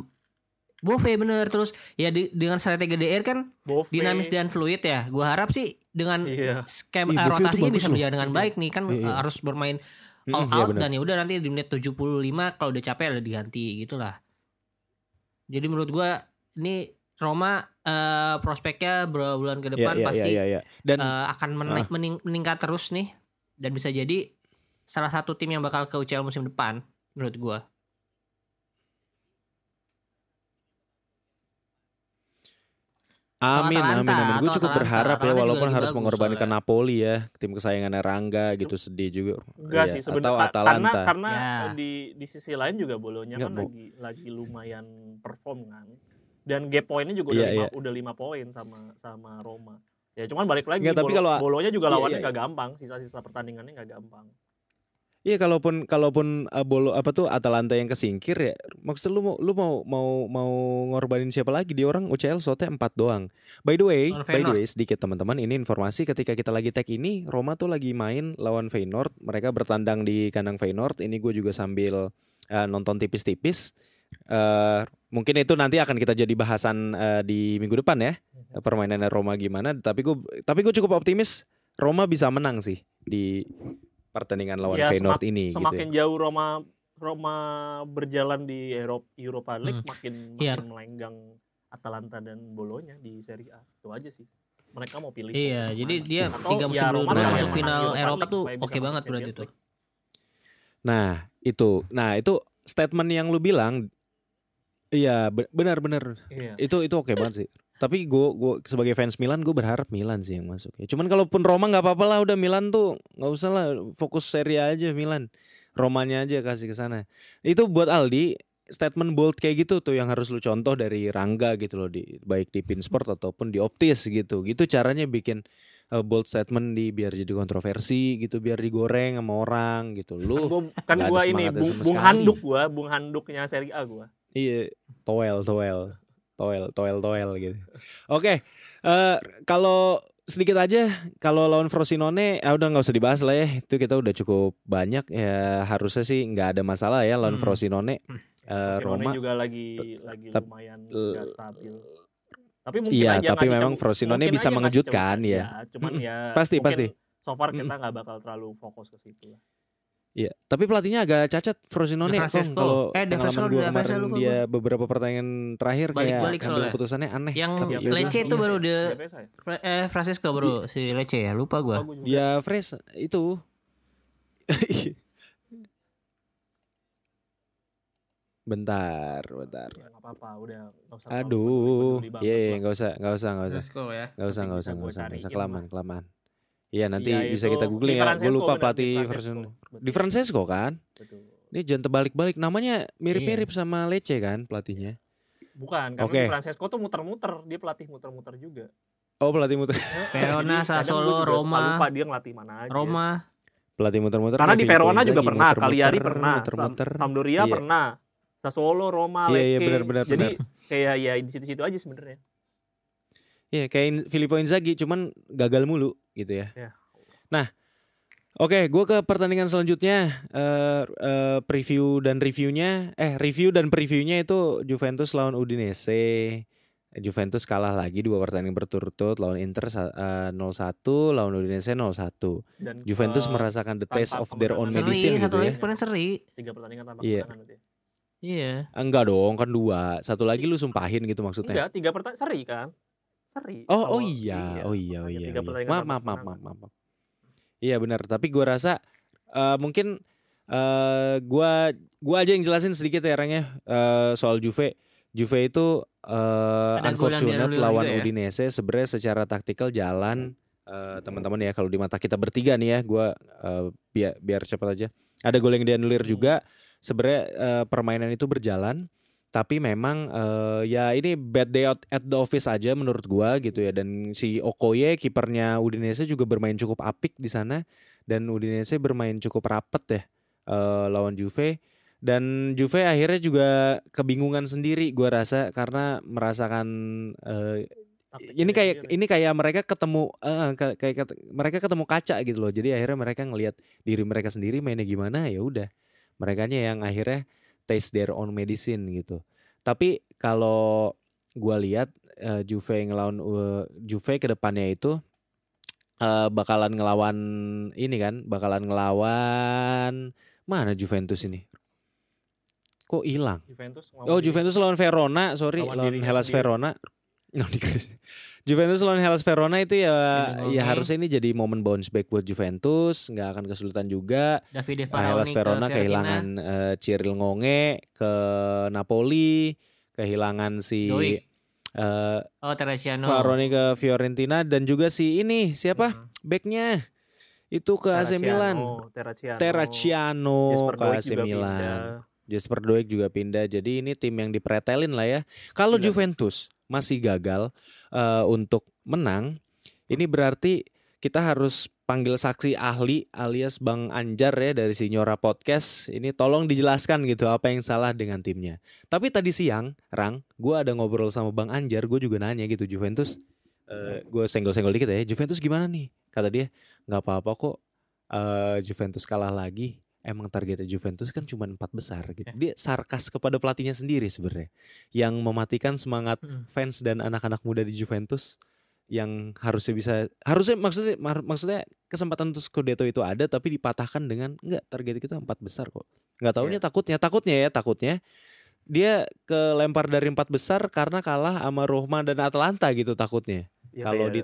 Bove bener terus ya di- dengan strategi DDR kan Bove. dinamis dan fluid ya gua harap sih dengan Iya. skema Ih, eh, Bove itu rotasinya bagus bisa berjalan dengan baik nih kan Iya, iya. eh, harus bermain all iya out benar. dan ya udah nanti di menit 75 kalau udah capek ada diganti gitulah jadi menurut gua ini Roma eh, prospeknya beberapa bulan ke Iya, depan iya, pasti iya, iya. Dan eh, akan meni- Ah. mening- meningkat terus nih dan bisa jadi salah satu tim yang bakal ke UCL musim depan menurut gua Amin, amin, amin. Gue cukup Atalanta. berharap ya, Atalanta juga walaupun harus bagus mengorbankan soalnya. Napoli ya, tim kesayangannya Rangga gitu sedih juga. Enggak Iya, sih sebenarnya karena Atalanta. karena Ya. di di sisi lain juga bolonya kan mau. lagi lagi lumayan perform kan. Dan gap poinnya juga udah Iya, lima, iya. udah lima poin sama sama Roma. Ya cuman balik lagi Nggak, tapi bolo- kalau- bolonya juga Iya, lawannya iya, nggak gampang, sisa-sisa pertandingannya nggak gampang. Iya, kalaupun kalaupun uh, bolo apa tuh Atalanta yang kesingkir ya, maksud lu mau lu mau mau mau ngorbanin siapa lagi? Di orang UCL slotnya 4 doang. By the way, Lawan by the way sedikit teman-teman, ini informasi ketika kita lagi tag ini, Roma tuh lagi main lawan Feyenoord. Mereka bertandang di kandang Feyenoord. Ini gue juga sambil uh, nonton tipis-tipis. Eh, mungkin itu nanti akan kita jadi bahasan eh, di minggu depan ya permainannya Roma gimana. Tapi gue tapi gue cukup optimis Roma bisa menang sih di pertandingan lawan Ya, Feyenoord semak- ini. gitu ya. Semakin jauh Roma Roma berjalan di Eropa Europa League Hmm. makin Iya. makin melenggang Atalanta dan Bolonya di Serie A. Itu aja sih. Mereka mau pilih. Iya, jadi ke mana. dia Atau tiga ya musim dulu Roma terus sekalian masuk final Europa Eropa League tuh oke masuk banget berarti tuh. League. Nah, itu. Nah, itu statement yang lu bilang Iya, be- benar-benar. Iya. Itu itu oke banget sih. Tapi gue gua sebagai fans Milan gue berharap Milan sih yang masuk. Ya. Cuman kalaupun Roma nggak apa-apa lah, udah Milan tuh nggak usah lah fokus Serie A aja Milan. Romanya aja kasih ke sana. Itu buat Aldi statement bold kayak gitu tuh yang harus lu contoh dari Rangga gitu loh di baik di Pinsport ataupun di Optis gitu. Gitu caranya bikin uh, bold statement di biar jadi kontroversi gitu, biar digoreng sama orang gitu. Kan Lu kan gua ini semangatnya bung, bung handuk gua, bung handuknya Serie A gua. Iya, toel, toel, toel, toel, toel gitu. Oke, eh kalau sedikit aja, kalau lawan Frosinone, ya udah nggak usah dibahas lah ya. Itu kita udah cukup banyak ya. Harusnya sih nggak ada masalah ya lawan Hmm. Frosinone. Eh, Frosinone Roma. juga lagi lagi lumayan nggak stabil. Tapi mungkin Iya, aja tapi memang Frosinone bisa mengejutkan, cem- ya. Cuman Mm-mm. ya Pasti, pasti. So far kita nggak bakal terlalu fokus ke situ lah. Iya, tapi pelatihnya agak cacat Frosinone. Francesco. Kalau Eh, De pengalaman Francesco gue udah kemarin Francesco lupa dia beberapa pertandingan terakhir kayak Balik-balik ambil soalnya. keputusannya aneh. Yang Tapi ya udah. itu baru de ya? Eh Francisco baru si Lecce ya lupa gua. Ya fresh itu. *laughs* bentar, bentar. Ya, nggak apa-apa, udah nggak usah Aduh, iya lah. nggak usah, nggak usah, nggak usah, Francisco ya. nggak usah, Nanti nggak bisa usah, nggak gua usah, nggak usah cariin kelamaan, kelamaan. Iya nanti Iya, bisa kita googling ya. Gue lupa benar, Di pelatih Francesco. di Francesco kan. Betul. Ini jangan terbalik-balik. Namanya mirip-mirip Iya. sama Lecce kan pelatihnya. Bukan, karena Oke. di Francesco tuh muter-muter, dia pelatih muter-muter juga. Oh pelatih muter, Verona, Sassuolo, Roma. Lupa dia ngelatih mana aja. Roma. pelatih muter-muter. Karena di Verona juga pernah, Cagliari pernah, Sam- muter-muter. Sampdoria Iya. pernah, Sassuolo, Roma, Iya, iya, benar, benar, Jadi kayak ya di situ-situ aja sebenarnya. Iya kayak Filippo Inzaghi cuman gagal mulu gitu ya. Ya. Nah, oke, gue ke pertandingan selanjutnya eh eh, preview dan reviewnya, eh review dan previewnya itu Juventus lawan Udinese. Juventus kalah lagi dua pertandingan berturut-turut lawan Inter eh, 0-1, lawan Udinese 0-1. Dan Juventus ke merasakan the taste of their own kemenangan. medicine Seri, gitu satu ya. lagi kemarin seri. tiga pertandingan tanpa Iya. kemenangan berarti. Iya. Enggak dong, kan dua. Satu lagi lu sumpahin gitu maksudnya. Enggak, tiga pertandingan seri kan? Seri. Oh, oh Awal- iya, oh iya, oh iya. Iya. Maaf, maaf, maaf, maaf, maaf. Iya benar, tapi gua rasa eh, mungkin eh gua gua aja yang jelasin sedikit ya Rangnya eh, soal Juve. Juve itu eh Ada yang unfortunate lawan ya? Udinese sebenarnya secara taktikal jalan eh, teman-teman ya kalau di mata kita bertiga nih ya gua eh, biar biar cepat aja. Ada gol yang dianulir Hmm. juga. Sebenarnya eh, permainan itu berjalan tapi memang eh, ya ini bad day out at the office aja menurut gua gitu ya. Dan si Okoye kipernya Udinese juga bermain cukup apik di sana. Dan Udinese bermain cukup rapet ya eh, lawan Juve. Dan Juve akhirnya juga kebingungan sendiri gua rasa. Karena merasakan Taktiknya ini kayak ini kayak mereka ketemu ka- kayak ket- mereka ketemu kaca gitu loh. Jadi akhirnya mereka ngelihat diri mereka sendiri mainnya gimana ya udah. Merekanya yang akhirnya taste their own medicine gitu tapi kalau gua lihat eh, Juve ngelawan eh, Juve ke depannya itu eh, bakalan ngelawan ini kan bakalan ngelawan mana Juventus ini kok hilang Juventus Oh Juventus lawan Verona, sorry Lawan lawan, Hellas sendiri. Verona. *laughs* No, Juventus lawan Hellas Verona itu ya ya ngomong. harusnya ini jadi momen bounce back buat Juventus, nggak akan kesulitan juga. Davide Nah, Hellas ke Verona Fiorentina. kehilangan eh, Cyril Ngonge ke Napoli, kehilangan si eh Oh Teresiano. Ke Fiorentina dan juga si ini siapa Hmm. backnya itu ke AC Milan. Terraciano. Ke AC Milan. pindah. Jasper Doik juga pindah. Jadi ini tim yang dipretelin lah ya. Kalau. Juventus masih gagal eh, untuk menang, ini berarti kita harus panggil saksi ahli alias Bang Anjar ya dari Sinyora Podcast. Ini tolong dijelaskan gitu apa yang salah dengan timnya. Tapi tadi siang, Rang, gue ada ngobrol sama Bang Anjar, gue juga nanya gitu Juventus. eh gue senggol-senggol dikit ya, Juventus gimana nih? Kata dia, nggak apa-apa kok. eh Juventus kalah lagi. Emang targetnya Juventus kan cuma empat besar gitu. Dia sarkas kepada pelatihnya sendiri sebenarnya, yang mematikan semangat Hmm. fans dan anak-anak muda di Juventus yang harusnya bisa harusnya maksudnya maksudnya kesempatan untuk Scudetto itu ada tapi dipatahkan dengan enggak target kita empat besar kok nggak tahunya takutnya takutnya ya takutnya dia kelempar dari empat besar karena kalah sama Roma dan Atalanta gitu takutnya Ya, kalau kayak-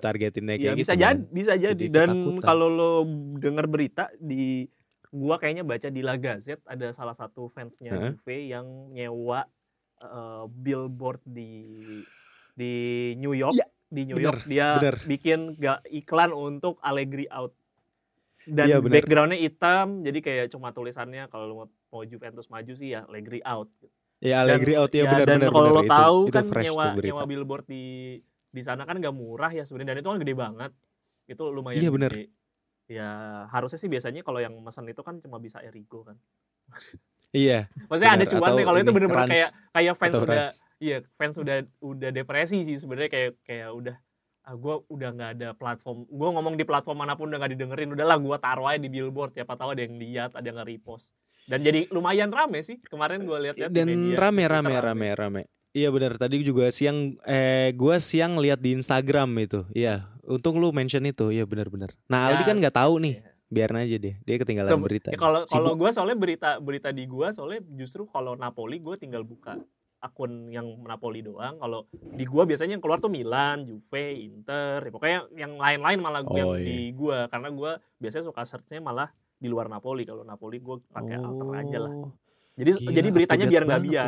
Ya kayak bisa gitu jadi, kan. bisa jadi. Jadi Dan kalau lo dengar berita di gua kayaknya baca di La Gazette ada salah satu fansnya Heeh. Juve yang nyewa eh, billboard di di New York. Iya, di New bener, York dia bener. bikin ga, iklan untuk Allegri out. Dan bener. backgroundnya hitam, jadi kayak cuma tulisannya kalau lo mau, Juventus maju sih ya Allegri out. ya Allegri out ya benar dan benar kalau benar. lo Itu- tahu itu kan nyewa nyewa billboard di di sana kan nggak murah ya sebenarnya dan itu kan gede banget itu lumayan Iya, bener. Ya harusnya sih biasanya kalau yang pesan itu kan cuma bisa Erigo kan. Iya. *laughs* Maksudnya ada Bener, cuan atau nih kalau itu bener-bener kayak kayak fans Atau udah iya fans udah udah depresi sih sebenarnya kayak kayak udah ah gue udah nggak ada platform gue ngomong di platform mana pun udah nggak didengerin udahlah gue taruh aja di billboard siapa tahu ada yang lihat ada yang nge-repost. Dan jadi lumayan rame sih kemarin gue lihat dan rame rame rame rame iya benar tadi juga siang eh gua siang lihat di Instagram itu iya untung lu mention itu iya benar-benar nah Aldi Ya, kan nggak tahu nih iya. biarin aja deh dia ketinggalan So, berita ya kalau kalau gue soalnya berita berita di gue soalnya justru kalau Napoli gue tinggal buka akun yang Napoli doang. Kalau di gue biasanya yang keluar tuh Milan, Juve, Inter, ya pokoknya yang lain-lain malah gue yang Oh, iya. di gue karena gue biasanya suka searchnya malah di luar Napoli. Kalau Napoli gue pakai alter aja lah. Oh, Jadi gila, jadi beritanya biar nggak ya.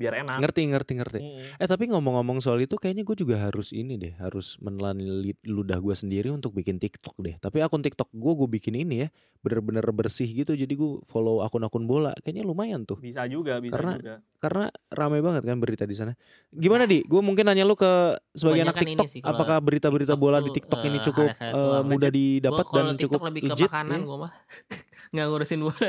Biar enak. ngerti ngerti ngerti Mm. eh tapi ngomong-ngomong soal itu kayaknya gue juga harus ini deh harus menelan ludah gue sendiri untuk bikin TikTok deh tapi akun TikTok gue gue bikin ini ya bener-bener bersih gitu jadi gue follow akun-akun bola kayaknya lumayan tuh Bisa juga, bisa Karena juga. karena rame banget kan berita di sana. Gimana di? Gue mungkin nanya lu ke sebagai anak Kebanyakan ini TikTok, sih, apakah berita-berita TikTok bola di TikTok ini eh, cukup eh, doang. mudah Gua didapat dan kalau cukup TikTok lebih ke legit? makanan ya? gue mah *laughs* nggak ngurusin bola.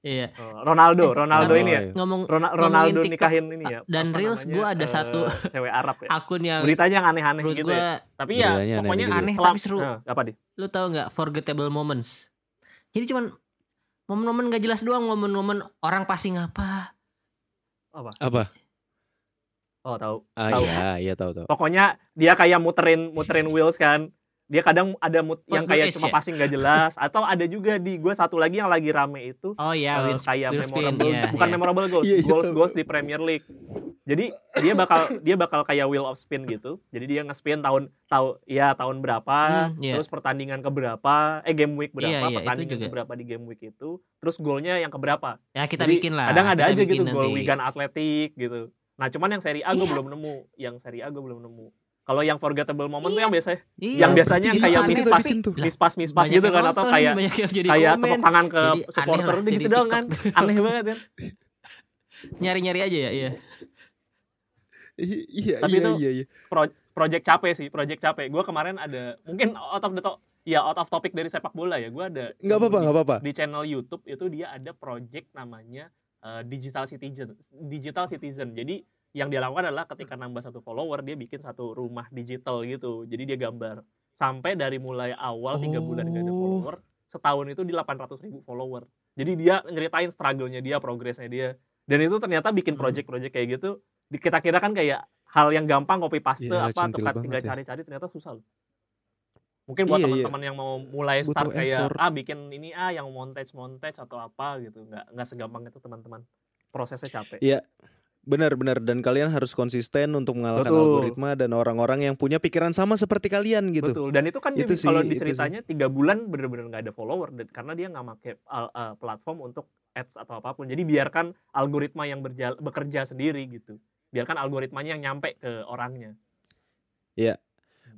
Iya, Oh, Ronaldo, Ronaldo tapi ini ya. ngomong Rona- ngomongin Ronaldo TikTok, nikahin ini ya. dan Reels gua ada eh, satu cewek Arab ya. akun yang Beritanya yang aneh-aneh gitu gue ya. Tapi ya pokoknya aneh gitu. Aneh selam- tapi seru. Nah, apa di? lu tahu nggak forgettable moments. Jadi cuman momen-momen gak jelas doang momen-momen orang passing apa Apa? Apa? Oh tahu. Ah Tahu. iya, iya tahu tahu. Pokoknya dia kayak muterin muterin wheels kan. Dia kadang ada mut yang kayak cuma ya? passing gak jelas *laughs* atau ada juga di gue satu lagi yang lagi rame itu oh ya eh, wheel, kayak spin, memorable iya, bukan iya. memorable goals, Iya, iya, goals goals di Premier League. Jadi dia bakal dia bakal kayak wheel of spin gitu. Jadi dia nge-spin tahun tahu ya tahun berapa, Hmm, iya. terus pertandingan keberapa, eh game week berapa, Iya, iya, itu pertandingan keberapa di game week itu, terus golnya yang keberapa. ya kita Jadi, bikin lah Kadang ada kita aja gitu gol. Wigan Athletic gitu. Nah, cuman yang seri A gue Iya. belum nemu, yang seri A gue belum nemu. Kalau yang forgettable moment tuh Iya. yang biasanya Iya, yang biasanya itu kayak mispas, mispas mispas gitu kan atau kayak jadi kayak tepuk tangan ke Jadi supporter lah, udah jadi gitu doang TikTok. kan. Aneh banget kan. nyari-nyari aja ya iya I- Iya, Tapi iya, itu- iya, iya. Pro- project capek sih, project capek. Gue kemarin ada mungkin out of the to ya out of topic dari sepak bola ya. Gue ada Nggak apa-apa, di- nggak apa-apa. Di channel YouTube itu dia ada project namanya uh, Digital Citizen. Digital Citizen. Jadi yang dia lakukan adalah ketika nambah satu follower dia bikin satu rumah digital gitu. Jadi dia gambar sampai dari mulai awal tiga bulan gak ada Oh. follower, setahun itu di 800 ribu follower. Jadi dia nyeritain struggle-nya dia, progresnya dia. Dan itu ternyata bikin Hmm. project-project kayak gitu. Kita kira kan kayak hal yang gampang copy paste Iya, apa centil tepat banget tinggal ya. cari-cari ternyata susah loh. Mungkin buat Iya, iya. teman-teman yang mau mulai Butuh start kayak effort. ah bikin ini ah yang montage montage atau apa gitu nggak nggak segampang itu teman-teman prosesnya capek Iya. Benar-benar dan kalian harus konsisten untuk mengalahkan Betul. algoritma dan orang-orang yang punya pikiran sama seperti kalian gitu. betul dan itu kan Itu kalau sih, itu diceritanya tiga bulan bener-bener nggak ada follower dan karena dia nggak pakai uh, platform untuk ads atau apa pun jadi biarkan algoritma yang berjal- bekerja sendiri gitu biarkan algoritmanya yang nyampe ke orangnya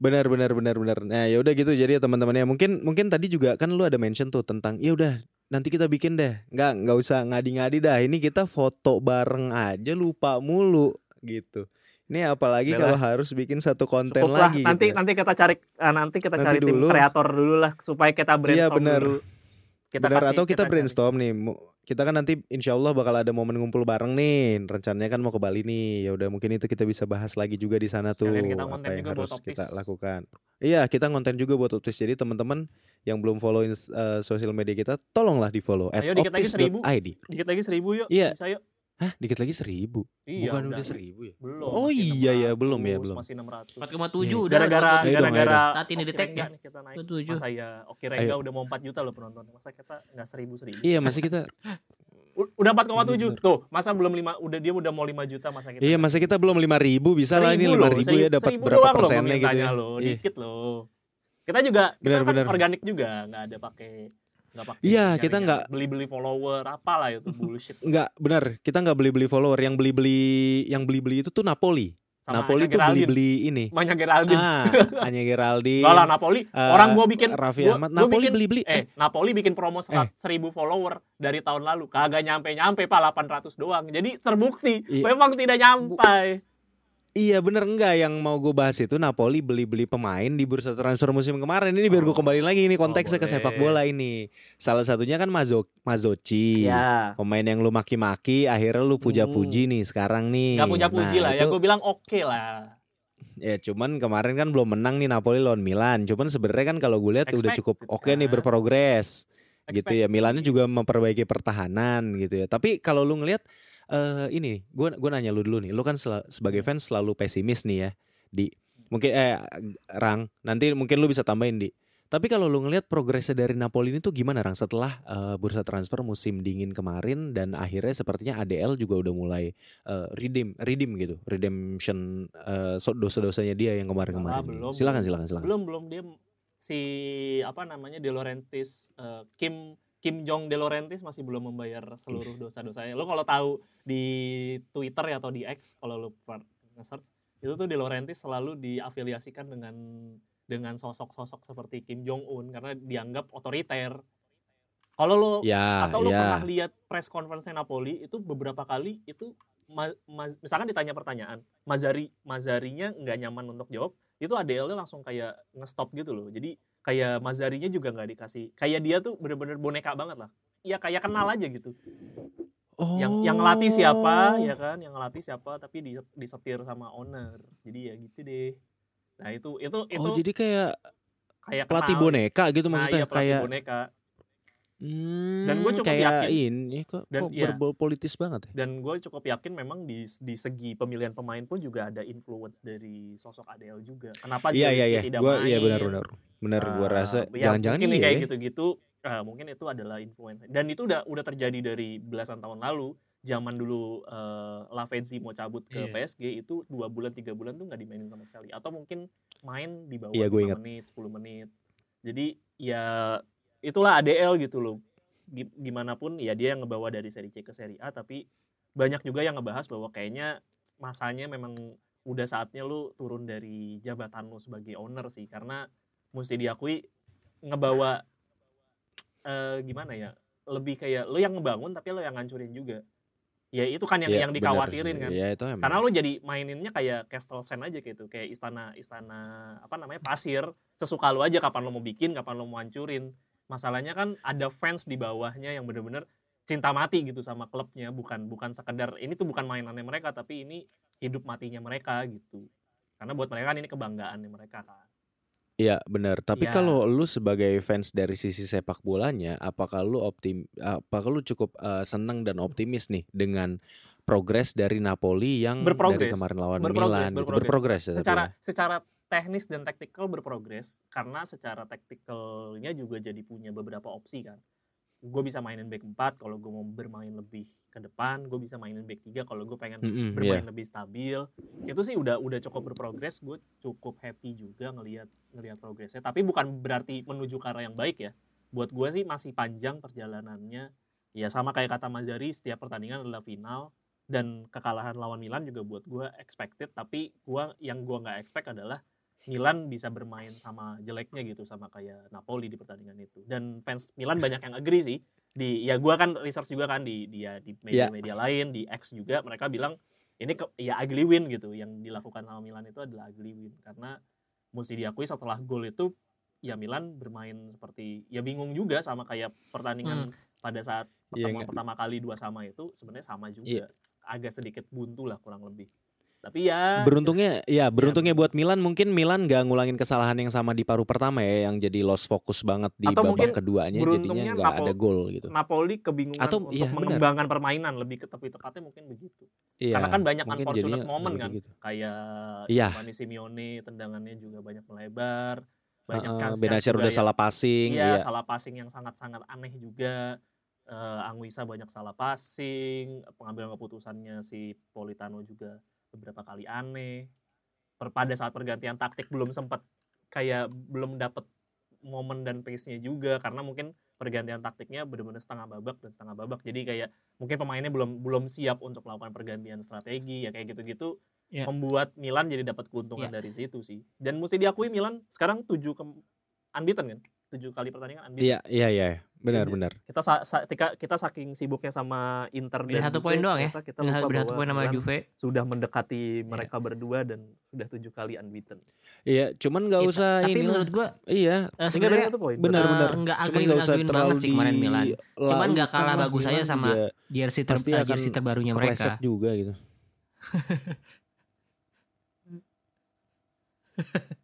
Benar benar benar benar. Nah, ya udah gitu jadi ya teman-temannya. Mungkin mungkin tadi juga kan lu ada mention tuh tentang ya udah nanti kita bikin deh. Nggak nggak usah ngadi-ngadi dah. Ini kita foto bareng aja lupa mulu gitu. Ini apalagi Udah kalau harus bikin satu konten lagi nanti gitu. nanti kita cari uh, nanti kita Nanti cari tim dulu. kreator dulu lah supaya kita brainstorm benar. dulu kita Benar kasih- atau kita, cari. brainstorm nih. Mu- Kita kan nanti insya Allah bakal ada momen ngumpul bareng nih. Rencananya kan mau ke Bali nih. Ya udah mungkin itu kita bisa bahas lagi juga di sana tuh. Sekalian kita apa yang harus kita lakukan. Iya, kita konten juga buat Optis. Jadi teman-teman yang belum follow eh, sosial media kita, tolonglah di follow at Ayo, dikit lagi seribu. dikit lagi seribu yuk Iya. bisa yuk Hah, dikit lagi seribu. iya Bukan udah seribu ya? belum Oh iya, ya, belum ya, 600, belum. masih 600 4,7 Iya. udah gara-gara gara-gara Saat ini detek Rengga ya. kita naik 27. masa ya Oki Rengga udah mau 4 juta loh penonton masa kita nggak seribu seribu Iya, masih kita *laughs* udah 4,7 Bener. tuh masa belum lima udah dia udah mau 5 juta masa kita Iya, masa kita belum lima ribu bisa lah ini Seribu lima loh, ribu seribu- ya dapat seribu berapa doang loh persennya gitu ya. loh Iya. dikit loh kita juga kita Bener, kan bener. organik juga nggak ada pakai nggak pakai Iya, kita nggak- beli-beli follower apalah itu bullshit Enggak, benar. Kita nggak beli-beli follower. Yang beli-beli yang beli-beli itu tuh Napoli. sama Napoli Anya tuh Geraldine. beli-beli ini. Banyak Geraldine Ah, Anya *laughs* Geraldine. Enggak lah Napoli eh, orang gua bikin Raffi gua- Ahmad. gua Napoli bikin- beli-beli. Eh, Napoli bikin promo serat seribu follower dari tahun lalu. Kagak nyampe-nyampe pak 800 doang. Jadi terbukti Iya. memang tidak nyampe. Iya bener enggak yang mau gue bahas itu Napoli beli-beli pemain di bursa transfer musim kemarin ini biar gue Oh. kembali lagi ini konteksnya ke boleh. sepak bola ini. Salah satunya kan Mazo Mazoci. Ya. Pemain yang lu maki-maki akhirnya lu puja-puji nih sekarang nih. Gak puja-puji Nah, lah. Itu- gue bilang oke lah. Ya cuman kemarin kan belum menang nih Napoli lawan Milan. Cuman sebenarnya kan kalau gue lihat udah cukup oke nih kan. berprogres gitu ya. Milannya juga memperbaiki pertahanan gitu ya. Tapi kalau lu ngelihat eh ini, gue gue nanya lu dulu nih. Lu kan sel- sebagai fans selalu pesimis nih ya di mungkin eh Rang nanti mungkin lu bisa tambahin di. Tapi kalau lu ngelihat progresnya dari Napoli ini tuh gimana Rang setelah eh, bursa transfer musim dingin kemarin dan akhirnya sepertinya ADL juga udah mulai eh, redeem redeem gitu redemption so- dosa-dosanya dia yang kemarin-kemarin. Ah, ini. belum, silakan silakan silakan. Belum belum dia si apa namanya De Laurentiis eh, Kim Kim Jong De Laurentiis masih belum membayar seluruh dosa-dosanya. Lo kalau tahu di Twitter ya atau di X kalau lo nge-search itu tuh De Laurentiis selalu diafiliasikan dengan dengan sosok-sosok seperti Kim Jong Un karena dianggap otoriter. Kalau lo Ya, atau lo ya. pernah lihat press conference Napoli itu beberapa kali itu ma- ma- misalkan ditanya pertanyaan Mazari Mazarinya nggak nyaman untuk jawab itu ADL-nya langsung kayak nge-stop gitu loh jadi kayak Mazarinya juga nggak dikasih. Kayak dia tuh bener-bener boneka banget lah. Ya kayak kenal aja gitu. Yang yang ngelatih siapa Oh. ya kan? Yang ngelatih siapa tapi di, disetir sama owner. Jadi ya gitu deh. Nah itu itu itu Oh, jadi kayak kayak pelatih kenal. boneka gitu nah, maksudnya? iya, pelatih kayak boneka Hmm, Dan gua cukup kayak yakin. ini kok, Dan kok iya. berbau politis banget ya. Dan gue cukup yakin memang di di segi pemilihan pemain pun juga ada influence dari sosok ADL juga. Kenapa Iya iya Zielinski iya. tidak Gua main? iya benar benar. Benar gua Eh, rasa ya jangan-jangan mungkin nih iya kayak ya. gitu-gitu eh, mungkin itu adalah influence dan itu udah udah terjadi dari belasan tahun lalu zaman dulu eh, Lavezzi mau cabut ke Iya. PSG itu dua bulan tiga bulan tuh nggak dimainin sama sekali atau mungkin main di bawah Iya, gua 5 ingat. menit 10 menit jadi ya itulah ADL gitu loh. Gi- gimana pun ya dia yang ngebawa dari seri C ke seri A tapi banyak juga yang ngebahas bahwa kayaknya masanya memang udah saatnya lu turun dari jabatan lu sebagai owner sih karena mesti diakui ngebawa eh gimana ya lebih kayak lu yang ngebangun tapi lu yang ngancurin juga. Ya itu kan yang Iya, yang dikhawatirin kan. Iya itu emang. karena lu jadi maininnya kayak Castle Sand aja gitu kayak istana istana apa namanya pasir sesuka lu aja kapan lu mau bikin kapan lu mau hancurin masalahnya kan ada fans di bawahnya yang bener-bener cinta mati gitu sama klubnya bukan bukan sekedar ini tuh bukan mainannya mereka tapi ini hidup matinya mereka gitu karena buat mereka kan ini kebanggaannya mereka kan Iya benar. Tapi Iya. kalau lu sebagai fans dari sisi sepak bolanya, apakah lu optim, apakah lu cukup eh, senang dan optimis nih dengan progres dari Napoli yang dari Berprogres. kemarin lawan Berprogres, Milan, gitu. berprogres. berprogres ya secara ya. secara teknis dan taktikal berprogres karena secara taktikalnya juga jadi punya beberapa opsi kan. Gue bisa mainin back 4 kalau gue mau bermain lebih ke depan gue bisa mainin back 3 kalau gue pengen Mm-mm, bermain iya. lebih stabil. Itu sih udah udah cukup berprogres gue cukup happy juga ngelihat ngelihat progresnya. Tapi bukan berarti menuju ke arah yang baik ya. Buat gue sih masih panjang perjalanannya. Ya sama kayak kata Mazari setiap pertandingan adalah final dan kekalahan lawan Milan juga buat gue expected. Tapi gua yang gua nggak expect adalah Milan bisa bermain sama jeleknya gitu sama kayak Napoli di pertandingan itu. Dan fans Milan banyak yang agree sih. Di ya gua kan research juga kan di dia di Iya. media-media lain di X juga mereka bilang ini ke, ya ugly win gitu. Yang dilakukan sama Milan itu adalah ugly win. Karena mesti diakui setelah gol itu ya Milan bermain seperti ya bingung juga sama kayak pertandingan pada saat Iya, pertemuan nggak- pertama kali dua sama itu sebenarnya sama juga. Iya. agak sedikit buntu lah kurang lebih tapi ya Beruntungnya ya beruntungnya bener. buat Milan mungkin Milan nggak ngulangin kesalahan yang sama di paruh pertama ya yang jadi lost fokus banget di Atau babak keduanya jadinya nggak ada gol gitu. Napoli kebingungan Atau- untuk benar. mengembangkan permainan lebih ke tepi tepatnya mungkin begitu Iya. karena kan banyak unfortunate moment kan gitu. kayak Iya. Giovanni Simeone tendangannya juga banyak melebar banyak Heeh, chance Benacer udah salah passing, iya, iya. salah passing yang sangat-sangat aneh juga Eh, Anguissa banyak salah passing pengambilan keputusannya si Politano juga beberapa kali aneh Per- pada saat pergantian taktik belum sempat kayak belum dapat momen dan pace-nya juga karena mungkin pergantian taktiknya benar-benar setengah babak dan setengah babak jadi kayak mungkin pemainnya belum belum siap untuk melakukan pergantian strategi ya kayak gitu-gitu Ya. membuat Milan jadi dapat keuntungan Ya. dari situ sih dan mesti diakui Milan sekarang tujuh ke unbeaten kan tujuh kali pertandingan unbeaten Iya, iya, iya. Benar, Jadi, benar. kita sa- sa- kita, kita saking sibuknya sama Inter dan satu poin doang ya. kita lupa beda satu bahwa poin sama Juve. sudah mendekati mereka berdua dan sudah tujuh kali unbeaten Iya, cuman nggak Iya, usah tapi ini menurut gua Iya, Sehingga sebenarnya poin benar Eh, benar. nggak Cuman agak nggak usah banget sih kemarin Milan. Cuman nggak kalah bagus aja sama juga jersey ter eh, jersey terbarunya mereka. juga gitu. *laughs*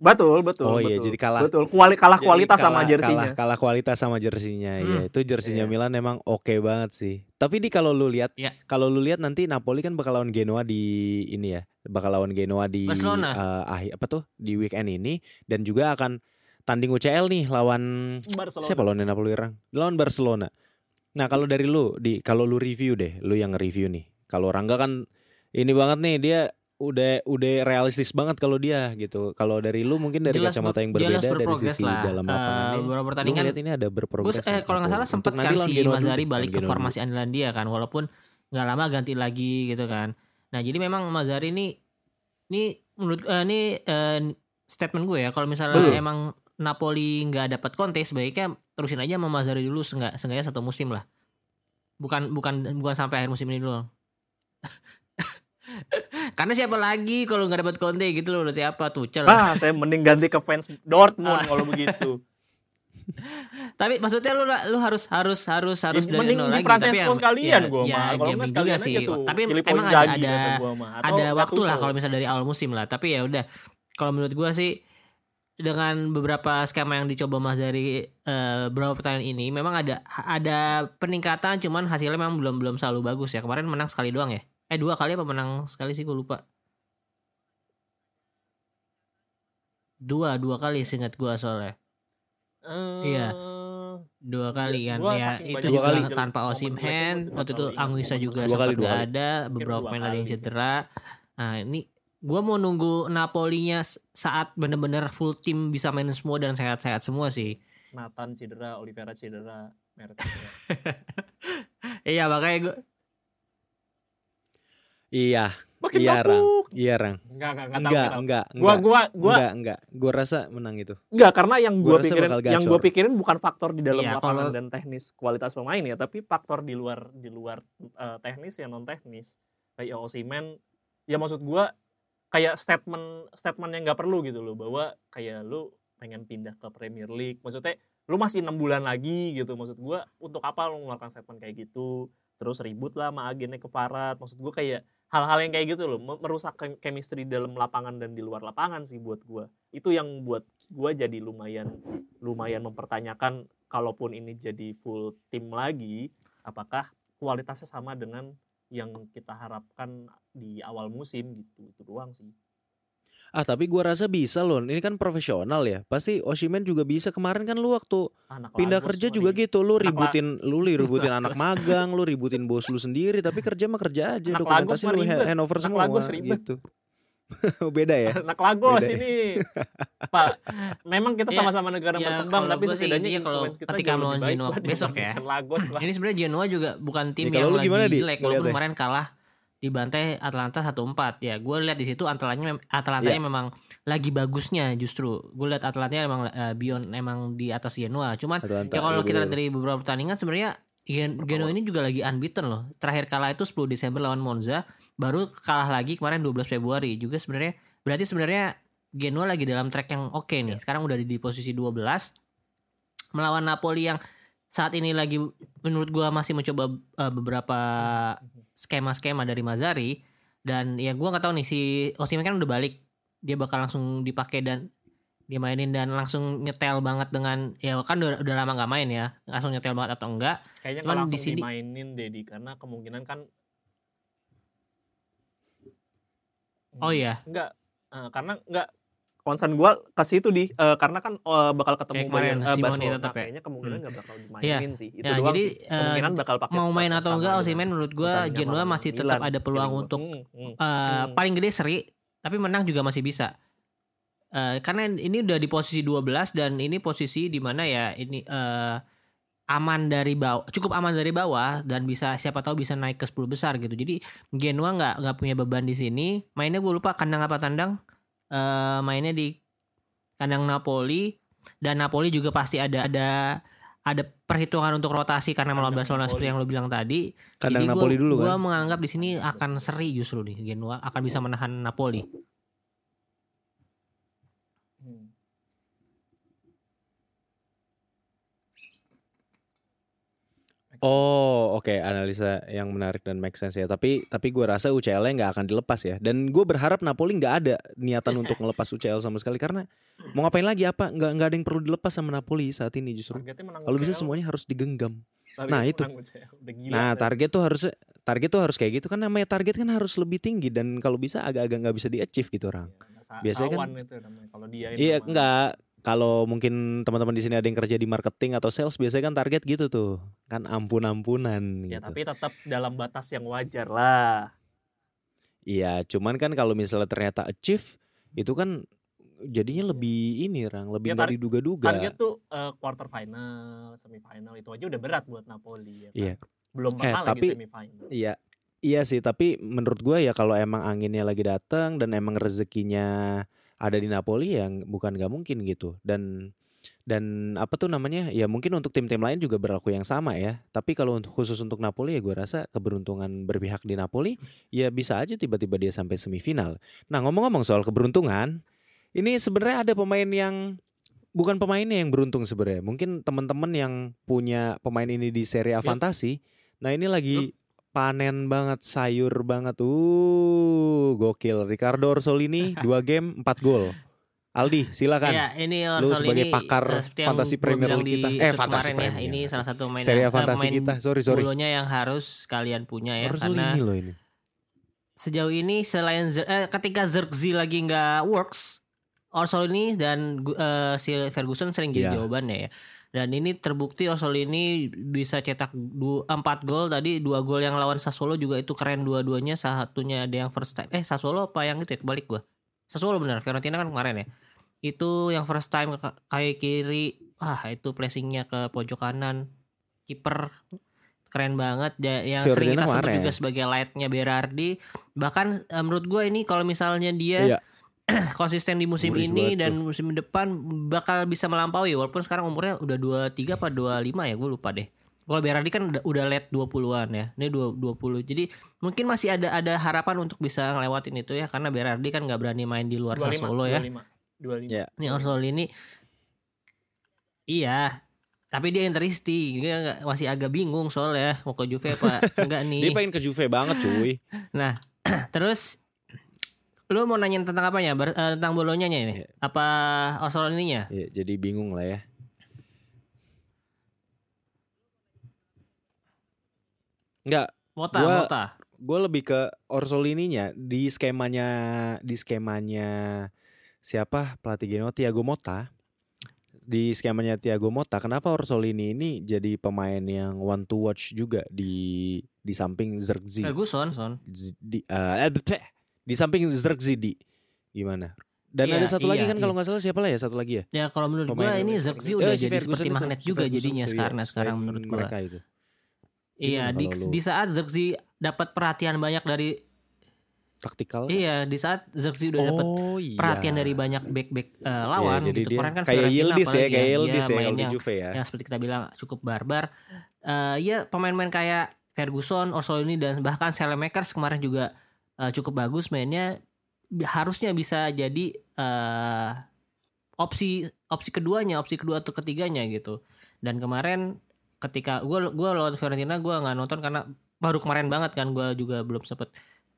betul betul Oh iya, betul. jadi kalah. betul Kuali, kalah Jadi kualitas sama kalah- jersinya Kalah, kalah kualitas sama jersinya. Hmm. Iya, itu jersinya Iya. Milan emang oke banget sih. Tapi di kalau lu lihat, Iya. kalau lu lihat nanti Napoli kan bakal lawan Genoa di ini ya, bakal lawan Genoa di Barcelona. eh, akhir apa tuh di weekend ini dan juga akan tanding UCL nih lawan Barcelona siapa lawan Napoli orang? Lawan Barcelona. Nah kalau dari lu di kalau lu review deh, lu yang review nih. Kalau Rangga kan ini banget nih dia udah udah realistis banget kalau dia gitu. Kalau dari lu mungkin dari Jelas kacamata yang berbeda jelas dari sisi lah. dalam Eh, lapangan ini. beberapa pertandingan ini ada berprogres. eh, nih kalau nggak salah sempat kan si Mazari balik ke formasi andalan dia kan walaupun nggak lama ganti lagi gitu kan. Nah jadi memang Mazari ini ini menurut eh, ini eh, statement gue ya kalau misalnya Betul. emang Napoli nggak dapat Conte sebaiknya terusin aja sama Mazari dulu seenggak seenggaknya satu musim lah. Bukan bukan bukan sampai akhir musim ini dulu. *laughs* Karena siapa lagi kalau nggak dapat Conte gitu loh udah siapa Tuchel. ah saya mending ganti ke fans Ah. Dortmund kalau begitu *laughs* Tapi maksudnya lu lu harus harus harus harus Ya, dari nol lagi sekalian ya, gua ya, mah kalau gaming nggak juga sekalian sih. tuh Tapi emang ada ada ada waktu lah kalau misalnya dari awal musim lah. Tapi ya udah kalau menurut gua sih dengan beberapa skema yang dicoba Mas dari eh, beberapa pertandingan ini memang ada ada peningkatan cuman hasilnya memang belum belum selalu bagus ya. Kemarin menang sekali doang ya. Eh dua kali apa menang sekali sih gue lupa. Dua, dua kali seingat gue soalnya. Iya. Eh, Dua kali kan. ya itu juga kali. tanpa Osimhen nggak waktu itu Anguissa juga sempat gak ada beberapa pemain ada yang cedera. Nah ini gua mau nunggu Napolinya saat bener-bener full tim bisa main semua dan sehat-sehat semua sih. Nathan cedera, Oliveira cedera, *laughs* iya makanya gua Iya, Makin Iya, Rang. bapuk. iya Rang. Enggak, enggak, enggak tahu. Enggak, enggak, Gua enggak. gua gua Enggak, enggak. Gua rasa menang itu. enggak karena yang Gua gua pikirin yang gua pikirin bukan faktor di dalam Iya, lapangan kalau- dan teknis kualitas pemain ya, tapi faktor di luar di luar eh, teknis ya non teknis. Kayak Osimhen ya maksud gua kayak statement statement yang nggak perlu gitu loh bahwa kayak lu pengen pindah ke Premier League. Maksudnya lu masih enam bulan lagi gitu maksud gua untuk apa lu mengeluarkan statement kayak gitu terus ribut lah sama agennya ke Farad maksud gua kayak hal-hal yang kayak gitu loh me- merusak chem- chemistry dalam lapangan dan di luar lapangan sih buat gua. Itu yang buat gua jadi lumayan lumayan mempertanyakan kalaupun ini jadi full tim lagi apakah kualitasnya sama dengan yang kita harapkan di awal musim gitu. Itu doang sih Ah, tapi gua rasa bisa loh. Ini kan profesional ya. Pasti Osimhen juga bisa. Kemarin kan lu waktu anak pindah kerja juga nih. gitu. Lu ributin lu ributin *laughs* anak magang, lu ributin bos lu sendiri, tapi kerja mah kerja aja. Anak Dokumentasi lu ribet. hand over Anak semua Lagos ribet. gitu. *laughs* Beda ya? anak Lagos Beda ya? ini *laughs* Pak memang kita Ya, sama-sama negara ya, berkembang tapi setidaknya intinya kalau kita ketika melawan baik Genoa besok ya. Lagos lah ini sebenarnya Genoa juga bukan tim Ya, yang lagi gimana, jelek walaupun ya? kemarin kalah dibantai Atlanta 1-4 ya gue lihat di situ Atalantanya mem- Atalantanya Iya. memang lagi bagusnya justru. Gue lihat Atalantanya emang eh, beyond emang di atas Genoa cuman Atalanta, ya kalau iya, kita lihat dari beberapa pertandingan sebenarnya Gen- Genoa ini juga lagi unbeaten loh. Terakhir kalah itu 10 Desember lawan Monza baru kalah lagi kemarin 12 Februari. Juga sebenarnya berarti sebenarnya Genoa lagi dalam track yang oke nih. Sekarang udah di, di posisi 12 melawan Napoli yang saat ini lagi menurut gua masih mencoba eh, beberapa skema-skema dari Mazari dan ya gua nggak tahu nih si Osimhen kan udah balik. Dia bakal langsung dipakai dan dia mainin dan langsung nyetel banget dengan ya kan udah, udah lama nggak main ya langsung nyetel banget atau enggak. Kayaknya Cuman kalau langsung di sini- dimainin Dedi karena kemungkinan kan oh iya. Enggak eh, karena enggak concern gua ke situ di eh, karena kan eh, bakal ketemu Kayak kemarin, Bayern- eh, Simone Barcelona. tetap ya? kayaknya kemungkinan Hmm. nggak bakal dimainin sih itu Ya, doang jadi, sih. kemungkinan bakal pakai mau main atau enggak dengan Osimhen menurut pertandingan Genoa masih Milan. tetap ada peluang gua. untuk Hmm, hmm, eh, hmm. paling gede seri tapi menang juga masih bisa Eh, karena ini udah di posisi 12 dan ini posisi di mana ya ini eh, aman dari bawah cukup aman dari bawah dan bisa siapa tahu bisa naik ke 10 besar gitu jadi Genoa nggak nggak punya beban di sini mainnya gue lupa kandang apa tandang Eh, mainnya di kandang Napoli dan Napoli juga pasti ada ada ada perhitungan untuk rotasi karena melawan Barcelona Napoli. seperti yang lo bilang tadi Kandang jadi Napoli dulu gua kan. menganggap di sini akan seri justru nih Genoa akan bisa menahan Napoli. Hmm. Oh, oke analisa yang menarik dan make sense ya. Tapi tapi gue rasa UCL-nya nggak akan dilepas ya. Dan gue berharap Napoli nggak ada niatan untuk *laughs* ngelepas UCL sama sekali karena mau ngapain lagi apa? Nggak nggak ada yang perlu dilepas sama Napoli saat ini justru. Kalau bisa semuanya harus digenggam. targetnya nah, itu. gila. Nah target tuh harus target tuh harus kayak gitu kan namanya target kan harus lebih tinggi dan kalau bisa agak-agak nggak bisa di achieve gitu orang. Ya, sa- biasanya kan- itu namanya kalau dia Iya enggak kalau mungkin teman-teman di sini ada yang kerja di marketing atau sales biasanya kan target gitu tuh kan ampun-ampunan Ya gitu. tapi tetap dalam batas yang wajar lah. Iya, cuman kan kalau misalnya ternyata achieve itu kan jadinya lebih ini Rang, lebih Ya, nggak tar- diduga-duga. Target tuh eh, quarter final, semifinal itu aja udah berat buat Napoli ya. kan? Iya. Belum Eh, pernah tapi- lagi semifinal. Iya. Iya sih, tapi menurut gua ya kalau emang anginnya lagi datang dan emang rezekinya ada di Napoli yang bukan nggak mungkin gitu. Dan dan apa tuh namanya? Ya mungkin untuk tim-tim lain juga berlaku yang sama ya. Tapi kalau untuk khusus untuk Napoli ya gua rasa keberuntungan berpihak di Napoli ya bisa aja tiba-tiba dia sampai semifinal. Nah, ngomong-ngomong soal keberuntungan, ini sebenarnya ada pemain yang bukan pemainnya yang beruntung sebenarnya. Mungkin teman-teman yang punya pemain ini di Serie A Yup. Fantasi. Nah, ini lagi panen banget, sayur banget. Uh, gokil. Ricardo Orsolini *laughs* 2 game 4 gol. Aldi, silakan. Ya, ini Lu Orsolini sebagai pakar eh, fantasi Premier League kita. Eh, fantasi ya. Premier. Ini salah satu main Serie A eh, fantasi pemain kita. Sorry, sorry. bolonya yang harus kalian punya ya Orsolini karena loh ini. sejauh ini selain eh, ketika Zirkzee lagi nggak works Orsolini dan eh, si Ferguson sering jadi Iya. jawabannya ya dan ini terbukti Orsolini bisa cetak du- empat gol tadi dua gol yang lawan Sassuolo juga itu keren dua-duanya. Satunya ada yang first time eh Sassuolo apa yang itu ya? Kebalik gua. Sassuolo benar Fiorentina kan kemarin ya. Itu yang first time ke kaki kiri wah itu placingnya ke pojok kanan. Kiper keren banget. Ja- yang sering Fiorentina kita sebut juga sebagai lightnya Berardi. Bahkan eh, menurut gue ini kalau misalnya dia Iya. *clears throat* konsisten di musim Gurih ini dan musim depan bakal bisa melampaui walaupun sekarang umurnya udah 23 apa 25 ya gue lupa deh kalau Berardi kan udah, udah late 20-an ya ini 2 20 jadi mungkin masih ada ada harapan untuk bisa ngelewatin itu ya karena Berardi kan nggak berani main di luar 25, Sassuolo ya 25. 25. Ya. ini Orsolini iya tapi dia interisti dia masih agak bingung soalnya mau ke Juve apa *laughs* enggak nih Dia pengen ke Juve banget, cuy. Nah, *clears throat* terus lu mau nanyain tentang apanya? Ber- eh, tentang bolonya ini? Iya. Apa Orsolininya? Ya, jadi bingung lah ya. Enggak, Mota, Gua- Mota. gue lebih ke Orsolininya di skemanya di skemanya siapa pelatih Genoa Thiago Motta di skemanya Thiago Motta kenapa Orsolini ini jadi pemain yang one to watch juga di di samping Zirkzee Ferguson, son. Di beh, di samping Zirkzee di gimana? Dan Iya, ada satu lagi iya, kan kalau nggak salah siapa lah ya satu lagi ya? Ya kalau menurut gua Pemain ini. Zirkzee udah si jadi Ferguson seperti magnet juga Ferguson jadinya itu, iya, sekarang menurut itu. Iya, Gimana di, lu- di saat Zirkzee dapat perhatian banyak dari taktikal. Iya, di saat Zirkzee udah dapat oh iya. perhatian dari banyak back-back eh, lawan Iya, gitu. Kemarin kan kayak Yildiz ya kayak dia Yildiz ya main kalau di yang Juve ya. yang seperti kita bilang cukup barbar. Eh ya pemain-pemain kayak Ferguson, Orsolini dan bahkan Selemakers kemarin juga eh, cukup bagus mainnya. Harusnya bisa jadi eh opsi opsi keduanya, opsi kedua atau ketiganya gitu. Dan kemarin ketika gue gua lawan Fiorentina gue nggak nonton karena baru kemarin banget kan gue juga belum sempet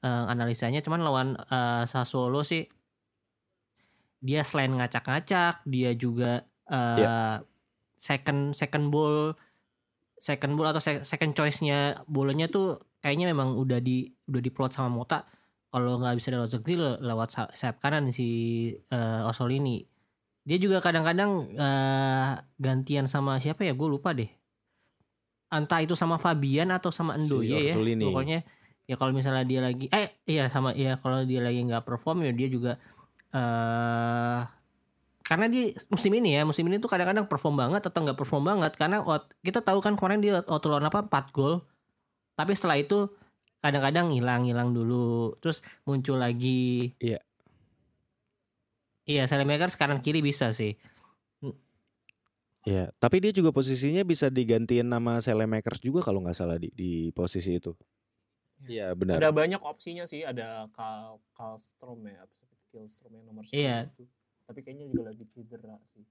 eh, analisanya. Cuman lawan eh, Sassuolo sih dia selain ngacak-ngacak dia juga eh second second ball second ball atau se- second choice-nya bolanya tuh kayaknya memang udah di udah diplot sama Mota kalau nggak bisa lewat le- lewat sa- sayap kanan si eh, Orsolini dia juga kadang-kadang eh, gantian sama siapa ya gue lupa deh entah itu sama Fabian atau sama Endo Si ya ya Orsolini. pokoknya ya kalau misalnya dia lagi eh iya sama iya kalau dia lagi nggak perform ya dia juga eh karena dia musim ini ya musim ini tuh kadang-kadang perform banget atau nggak perform banget karena kita tahu kan kemarin dia lawan apa 4 gol tapi setelah itu kadang-kadang hilang hilang dulu terus muncul lagi Iya. iya Selemakers kanan kiri bisa sih Ya, tapi dia juga posisinya bisa digantiin nama Selemakers juga kalau nggak salah di di posisi itu. Iya benar. Ada banyak opsinya sih, ada Kal Kalstrom ya? Kalstrom yang nomor Iya. 10 itu. Tapi kayaknya juga lagi cedera sih.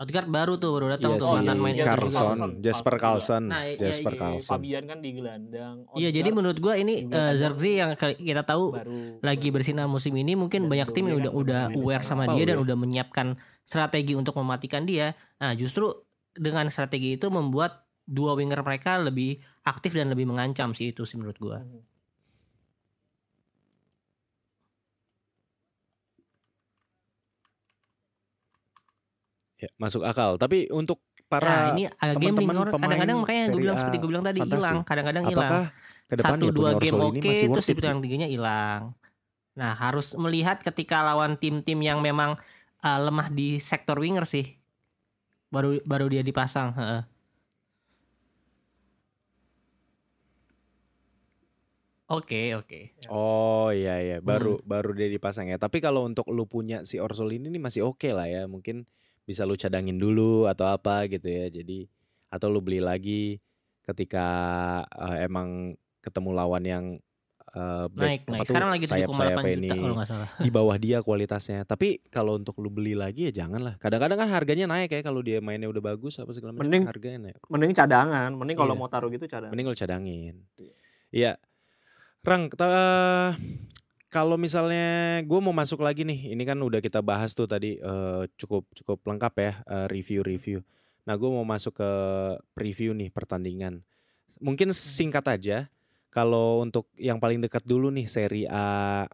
Odegaard baru tuh baru datang Iya tuh mantan main Iya, Inter Carlson. Jasper Carlson, Nah, iya, Jasper iya. Carlson. Fabian kan di gelandang. Iya jadi menurut gua ini juga eh, Zirkzee yang kita tahu baru lagi bersinar musim ini mungkin Dan banyak tim yang udah udah aware sama dia dan ya. udah menyiapkan strategi untuk mematikan dia. Nah, justru dengan strategi itu membuat dua winger mereka lebih aktif dan lebih mengancam sih itu sih menurut gua. Mhm. Ya, masuk akal. Tapi untuk Nah, para ini agak gambling kadang-kadang makanya gue bilang seperti gue bilang tadi hilang, kadang-kadang hilang. Satu ya dua game oke masih terus di putaran tiganya hilang. Nah, harus melihat ketika lawan tim-tim yang memang uh, lemah di sektor winger sih. Baru baru dia dipasang, heeh. Oke, oke. Oh iya iya, baru Hmm. baru dia dipasang ya. Tapi kalau untuk lu punya si Orsolini ini masih oke lah ya. Mungkin bisa lu cadangin dulu atau apa gitu ya. Jadi atau lu beli lagi ketika eh, emang ketemu lawan yang eh, back- Naik, naik. tuh, Sekarang lagi 7,8 sayap-sayapnya juta kalau nggak salah. di *laughs* bawah dia kualitasnya. Tapi kalau untuk lu beli lagi ya jangan lah. Kadang-kadang kan harganya naik ya kalau dia mainnya udah bagus apa segala macam Mending- harganya naik. Mending cadangan, mending kalau Iya. mau taruh gitu cadangan. Mending lu cadangin. Iya. Iya. Rang, kita kalau misalnya gue mau masuk lagi nih, ini kan udah kita bahas tuh tadi eh, cukup cukup lengkap ya eh, review-review. Nah gue mau masuk ke preview nih pertandingan. Mungkin singkat aja. Kalau untuk yang paling dekat dulu nih seri A,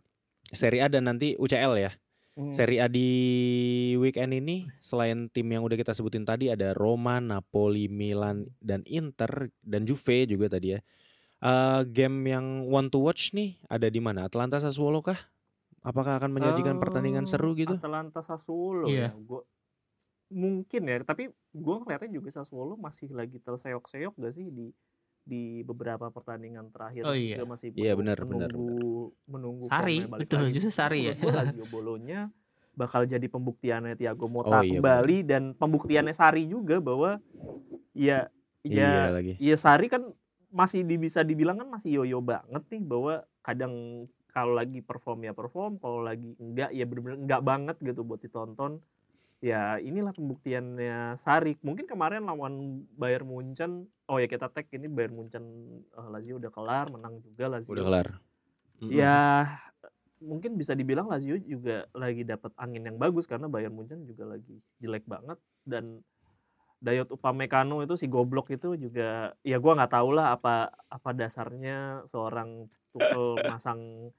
seri A dan nanti UCL ya. Hmm. Seri A di weekend ini selain tim yang udah kita sebutin tadi ada Roma, Napoli, Milan dan Inter dan Juve juga tadi ya. Eh, game yang one to watch nih ada di mana? Atlanta Sassuolo kah? Apakah akan menyajikan pertandingan Eh, seru gitu? Atalanta Sassuolo Iya. ya. Gua mungkin ya, tapi gua ngeliatnya juga Sassuolo masih lagi terseok-seok gak sih di di beberapa pertandingan terakhir Oh iya. juga masih Iya, menunggu- benar, benar, menunggu menunggu Sari, betul, lagi. justru Sari ya. *laughs* Lazio Bolonya bakal jadi pembuktiannya Thiago Oh, Motta iya, kembali dan pembuktiannya Sari juga bahwa ya Iya ya lagi. ya Sari kan masih di, bisa dibilang kan masih yoyo banget nih bahwa kadang kalau lagi perform ya perform kalau lagi enggak ya bener-bener enggak banget gitu buat ditonton. Ya inilah pembuktiannya Sari mungkin kemarin lawan Bayern Munchen oh ya kita tag ini Bayern Munchen eh, Lazio udah kelar menang juga Lazio. Udah kelar. Ya mungkin bisa dibilang Lazio juga lagi dapat angin yang bagus karena Bayern Munchen juga lagi jelek banget dan Dayot Upamecano itu si goblok itu juga ya gua nggak tahu lah apa apa dasarnya seorang Tuchel *laughs* masang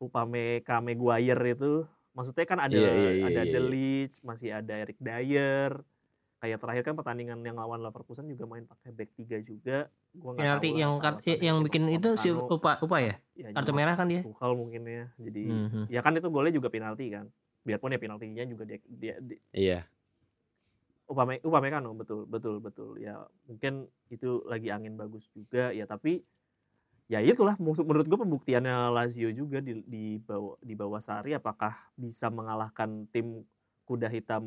Upamecano Maguire itu maksudnya kan ada Iya, iya, iya, ada iya, iya. De Ligt, masih ada Eric Dyer kayak terakhir kan pertandingan yang lawan Leverkusen juga main pakai back 3 juga gua Penalti tahu yang apa kar- alasannya yang bikin itu si. Upa Upa ya? Ya, Kartu merah kan dia. Tuchel mungkin ya jadi Mhm. ya kan itu golnya juga penalti kan biarpun ya penaltinya juga dia, dia, dia Iya. Upame Upamecano betul betul betul ya mungkin itu lagi angin bagus juga ya tapi ya itulah menurut gue pembuktiannya Lazio juga di di bawah di bawah Sari apakah bisa mengalahkan tim kuda hitam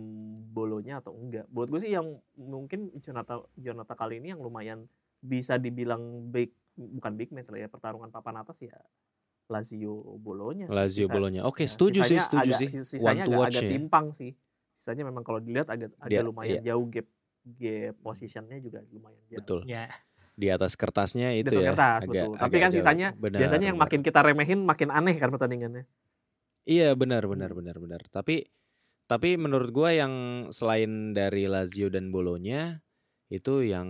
bolonya atau enggak buat gue sih yang mungkin Jonata Jonata kali ini yang lumayan bisa dibilang big bukan big match lah ya pertarungan papan atas ya Lazio bolonya. Lazio Sisa- Bolonya. Oke, ya, setuju sih, setuju agak- sih. One Sisanya agak, agak ya. timpang sih. Sisanya memang kalau dilihat agak agak Dia- lumayan iya. jauh gap gap positionnya juga lumayan jauh. Betul. Ya. Di atas kertasnya Di itu atas ya. kertas, agak- betul. Tapi agak kan jauh. sisanya Benar, biasanya yang benar. makin kita remehin makin aneh kan pertandingannya. Iya benar benar benar benar. Tapi tapi menurut gua yang selain dari Lazio dan Bolonya itu yang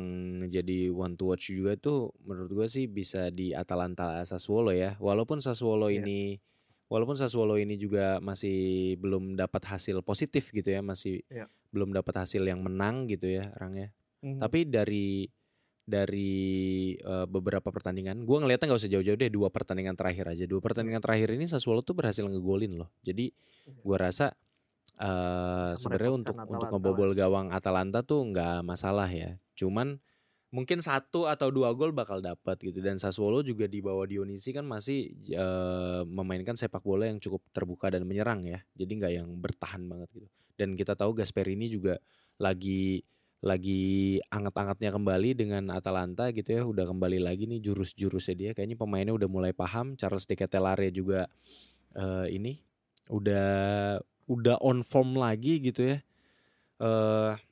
jadi one to watch juga tuh menurut gua sih bisa di Atalanta Sassuolo ya. Walaupun Sassuolo Iya. ini walaupun Sassuolo ini juga masih belum dapat hasil positif gitu ya, masih Iya. belum dapat hasil yang menang gitu ya, Rangnya. Mhm. Tapi dari dari eh, beberapa pertandingan, gua ngelihatnya nggak usah jauh-jauh deh dua pertandingan terakhir aja. Dua pertandingan terakhir ini Sassuolo tuh berhasil ngegolin loh. Jadi Iya. gua rasa Bisa sebenarnya untuk untuk Atalanta ngebobol gawang Atalanta tuh nggak masalah ya. Cuman mungkin satu atau dua gol bakal dapat gitu. Dan Sassuolo juga di bawah Dionisi kan masih eh, memainkan sepak bola yang cukup terbuka dan menyerang ya. Jadi nggak yang bertahan banget gitu. Dan kita tahu Gasperini juga lagi lagi anget-angetnya kembali dengan Atalanta gitu ya. Udah kembali lagi nih jurus-jurusnya dia. Kayaknya pemainnya udah mulai paham. Charles de Ketelare juga eh, ini udah udah on form lagi gitu ya. Eh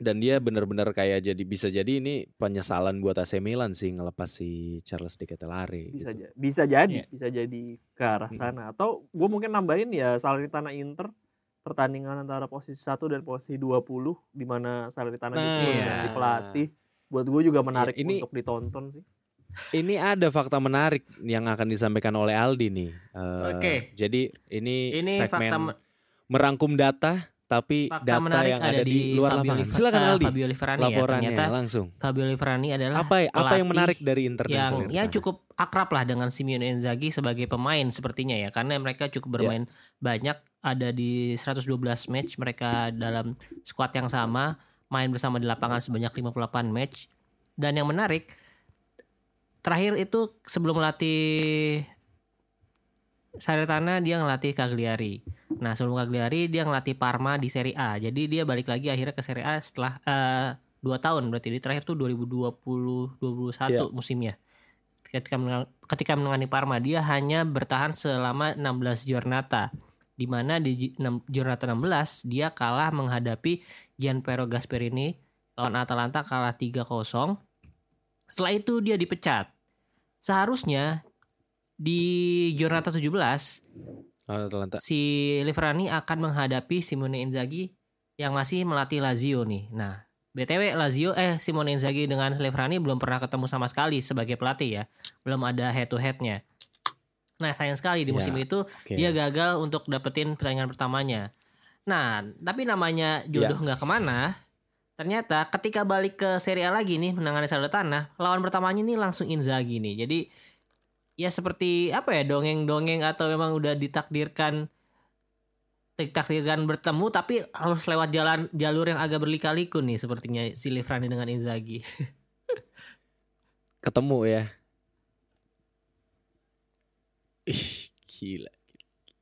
dan dia benar-benar kayak jadi bisa jadi ini penyesalan buat AC Milan sih ngelepas si Charles de Ketelare bisa gitu. ja- bisa jadi Iya. bisa jadi ke arah sana atau gue mungkin nambahin ya Salernitana Inter pertandingan antara posisi 1 dan posisi 20 di mana Salernitana Nah, juga iya. ganti pelatih buat gue juga menarik ini- untuk ditonton sih Ini ada fakta menarik yang akan disampaikan oleh Aldi nih. Eh, Oke. Jadi ini, Ini segmen fakta me- merangkum data tapi fakta data menarik yang ada, ada di, luar Fabio lapangan. Liver- Silakan Aldi. Fabio Liverani ya. Laporannya Ternyata langsung. Fabio Liverani adalah Apa apa yang menarik dari Inter dan yang Salernitana? ya cukup akrab lah dengan Simeone Inzaghi sebagai pemain sepertinya ya karena mereka Ya. cukup bermain banyak ada di 112 match mereka dalam skuad yang sama main bersama di lapangan sebanyak 58 match dan yang menarik terakhir itu sebelum melatih Salernitana dia ngelatih Cagliari. Nah sebelum Cagliari dia ngelatih Parma di Serie A. Jadi dia balik lagi akhirnya ke Serie A setelah eh, dua tahun berarti di terakhir tuh 2020-2021 Iya. musimnya. Ketika menang- ketika menangani Parma dia hanya bertahan selama 16 giornata. Di mana di giornata 16 dia kalah menghadapi Gianpiero Gasperini lawan Atalanta kalah 3-0. Setelah itu dia dipecat. Seharusnya di Giornata 17 Oh, Atalanta. si Liverani akan menghadapi Simone Inzaghi yang masih melatih Lazio nih. Nah, BTW Lazio eh Simone Inzaghi dengan Liverani belum pernah ketemu sama sekali sebagai pelatih ya. Belum ada head to headnya. Nah, sayang sekali di musim Ya, itu Oke. dia gagal untuk dapetin pertandingan pertamanya. Nah, tapi namanya jodoh Ya. nggak ke mana. Ternyata ketika balik ke Serie A lagi nih menangani Salernitana, lawan pertamanya nih langsung Inzaghi nih. Jadi ya seperti apa ya dongeng-dongeng atau memang udah ditakdirkan ditakdirkan bertemu tapi harus lewat jalan jalur yang agak berlika-liku nih sepertinya si Livrani dengan Inzaghi. *laughs* ketemu ya. Ih, gila.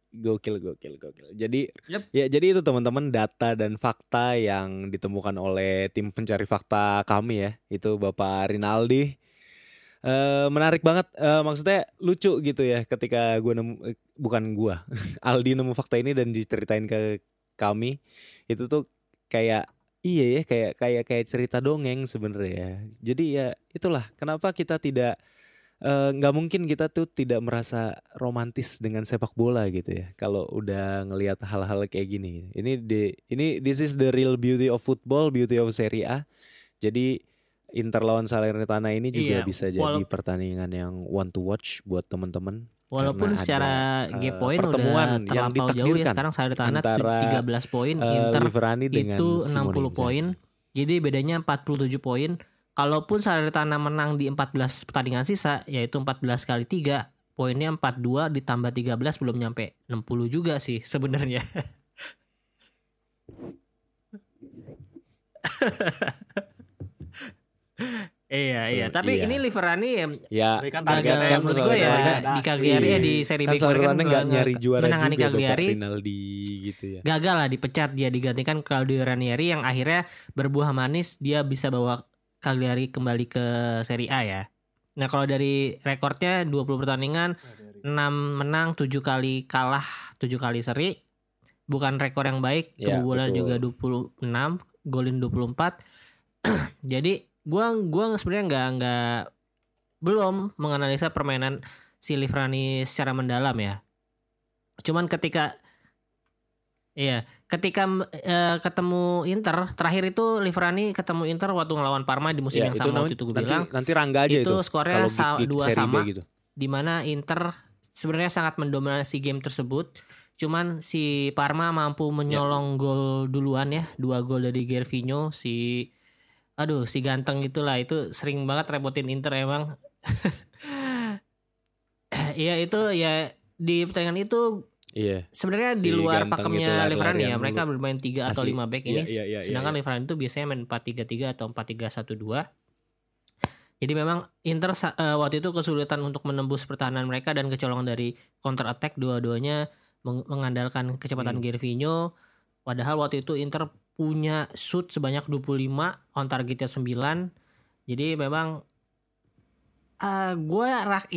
Gokil, gokil, gokil. Jadi, Yep. ya jadi itu teman-teman data dan fakta yang ditemukan oleh tim pencari fakta kami ya. Itu Bapak Rinaldi. Eh menarik banget. Eh, maksudnya lucu gitu ya ketika gua nemu, eh, bukan gua, *laughs* Aldi nemu fakta ini dan diceritain ke kami. Itu tuh kayak iya ya kayak kayak kayak cerita dongeng sebenarnya ya. Jadi ya itulah kenapa kita tidak nggak mungkin kita tuh tidak merasa romantis dengan sepak bola gitu ya kalau udah ngelihat hal-hal kayak gini ini di ini this is the real beauty of football beauty of Serie A jadi Inter lawan Salernitana ini juga Iya, bisa jadi pertandingan yang one to watch buat teman-teman Walaupun secara ada, game eh, point pertemuan udah yang terlampau jauh ya sekarang Salernitana tu- antara, 13 poin, Eh, Inter Liverani itu Simone 60 Inzaghi. poin. Jadi bedanya 47 poin. Kalaupun Salernitana menang di 14 pertandingan sisa yaitu 14 kali 3, poinnya 42 ditambah 13 belum nyampe 60 juga sih sebenarnya. *laughs* iya, iya. Tapi iya. ini Liverani ya ya kan gagal kan menurut gue ya di Cagliari ya di seri B kan kemarin kan Salernitana nggak nge- nyari juara menangani juga Cagliari. Bapak Rinaldi gitu ya gagal lah dipecat dia digantikan Claudio Ranieri yang akhirnya berbuah manis dia bisa bawa Cagliari kembali ke Serie A ya. Nah kalau dari rekornya 20 pertandingan 6 menang 7 kali kalah 7 kali seri bukan rekor yang baik Ya, kebobolan betul. juga 26 golin 24 *clears throat* jadi gua gua sebenarnya nggak nggak belum menganalisa permainan si Livrani secara mendalam ya cuman ketika Iya, ketika eh, ketemu Inter terakhir itu Liverani ketemu Inter waktu ngelawan Parma di musim Ya, yang sama namanya- waktu itu gue nanti, bilang nanti Rangga aja itu, itu skornya sa- dua B sama gitu. di mana Inter sebenarnya sangat mendominasi game tersebut. Cuman si Parma mampu menyolong gol duluan ya, dua gol dari Gervinho si aduh si ganteng itulah itu sering banget repotin Inter emang. *laughs* Iya itu ya di pertandingan itu Iya. sebenarnya Si di luar pakemnya Liverani ya mereka bermain 3 atau. 5 back Iya, ini iya, iya, sedangkan iya. Liverani itu biasanya main 4-3-3 atau 4-3-1-2 jadi memang Inter eh, waktu itu kesulitan untuk menembus pertahanan mereka dan kecolongan dari counter attack dua-duanya meng- mengandalkan kecepatan Hmm. Gervinho padahal waktu itu Inter punya shoot sebanyak 25 on targetnya 9 jadi memang gue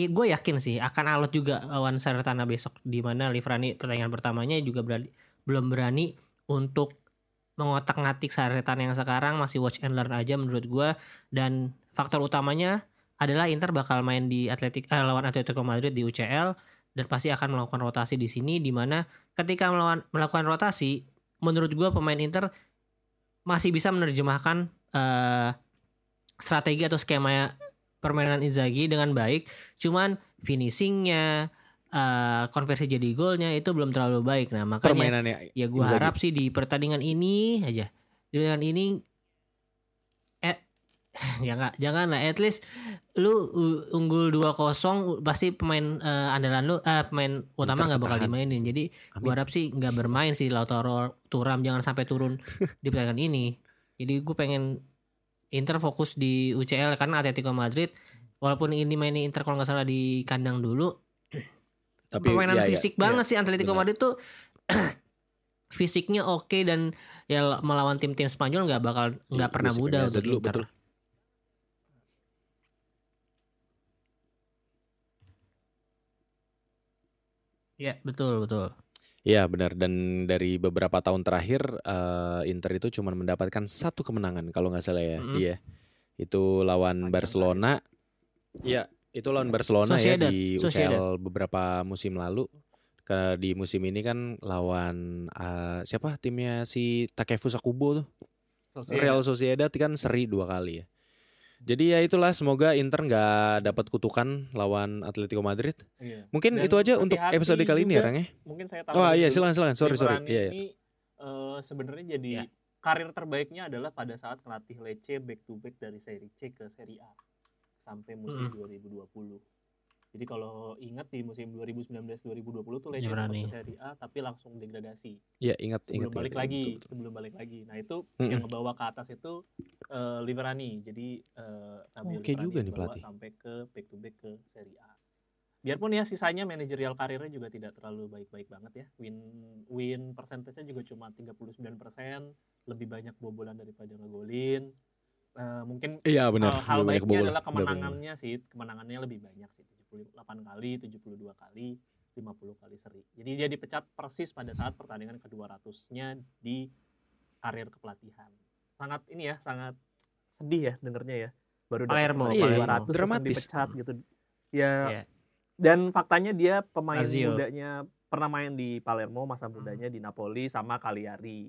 gue yakin sih akan alot juga lawan Salernitana besok. Di mana Livrani pertandingan pertamanya juga berani, belum berani untuk mengotak-ngatik Salernitana yang sekarang. Masih watch and learn aja menurut gue dan faktor utamanya adalah Inter bakal main di Atletik eh, lawan Atletico Madrid di UCL dan pasti akan melakukan rotasi di sini. Di mana ketika melawan, melakukan rotasi menurut gue pemain Inter masih bisa menerjemahkan eh, strategi atau skema permainan Inzaghi dengan baik. Cuman finishingnya eh, konversi jadi golnya itu belum terlalu baik. Nah makanya Permainannya ya gue harap sih di pertandingan ini aja. Di pertandingan ini *laughs* ya nggak jangan lah at least lu uh, unggul 2-0 pasti pemain eh, andalan lu eh pemain utama nggak bakal dimainin jadi Amin. gue harap sih nggak bermain sih Lautaro Turam jangan sampai turun *laughs* di pertandingan ini jadi gue pengen Inter fokus di UCL karena Atletico Madrid walaupun ini main Inter kalau nggak salah di kandang dulu *clears throat* Tapi permainan ya, ya, fisik ya. banget sih Atletico benar. Madrid tuh *clears throat* fisiknya oke dan ya melawan tim-tim Spanyol nggak bakal nggak Iya, pernah mudah untuk dulu, Inter. betul. Ya betul betul. Iya benar dan dari beberapa tahun terakhir eh, Inter itu cuma mendapatkan satu kemenangan kalau nggak salah ya Mm-mm. dia itu lawan Sepanjang Barcelona. Iya itu lawan Barcelona Sociedad, ya di Sociedad. UCL beberapa musim lalu. Ke di musim ini kan lawan eh, siapa timnya si Takefusa Kubo tuh. Real Sociedad kan seri dua kali ya. Jadi ya itulah semoga Inter nggak dapat kutukan lawan Atletico Madrid. Iya. Mungkin Dan itu aja untuk episode kali ini ya. Rang ya. Mungkin saya Oh tambahin iya silakan silakan. Sorry sorry. Iya iya. ini eh, sebenarnya jadi Ya. karir terbaiknya adalah pada saat ngelatih Lecce back to back dari Serie C ke Serie A sampai musim Mm. 2020. Jadi kalau ingat di musim 2019-2020 tuh Lecce sempat Serie A tapi langsung degradasi Iya ingat sebelum ingat. balik ingat, lagi, betul, betul. sebelum balik lagi. Nah itu Mm-mm. yang ngebawa ke atas itu eh, Liverani. Jadi eh, Fabio Oke Liverani juga nih pelatih. sampai ke back to back ke Serie A. Biarpun ya sisanya manajerial karirnya juga tidak terlalu baik-baik banget ya. Win win persentasenya juga cuma 39%, lebih banyak bobolan daripada ngegolin. Eh, mungkin Iya eh, benar. hal lebih baiknya adalah Benar, benar. kemenangannya sih, kemenangannya lebih banyak sih, 78 kali, 72 kali, 50 kali seri. Jadi dia dipecat persis pada saat pertandingan ke-200-nya di karir kepelatihan. Sangat ini ya, sangat sedih ya dengernya ya. Baru dapat Palermo, Iya, Palermo. 200 terus Dramatis. dipecat gitu. Ya, Iya. dan faktanya dia pemain Lazio. mudanya pernah main di Palermo masa mudanya di Napoli sama Cagliari.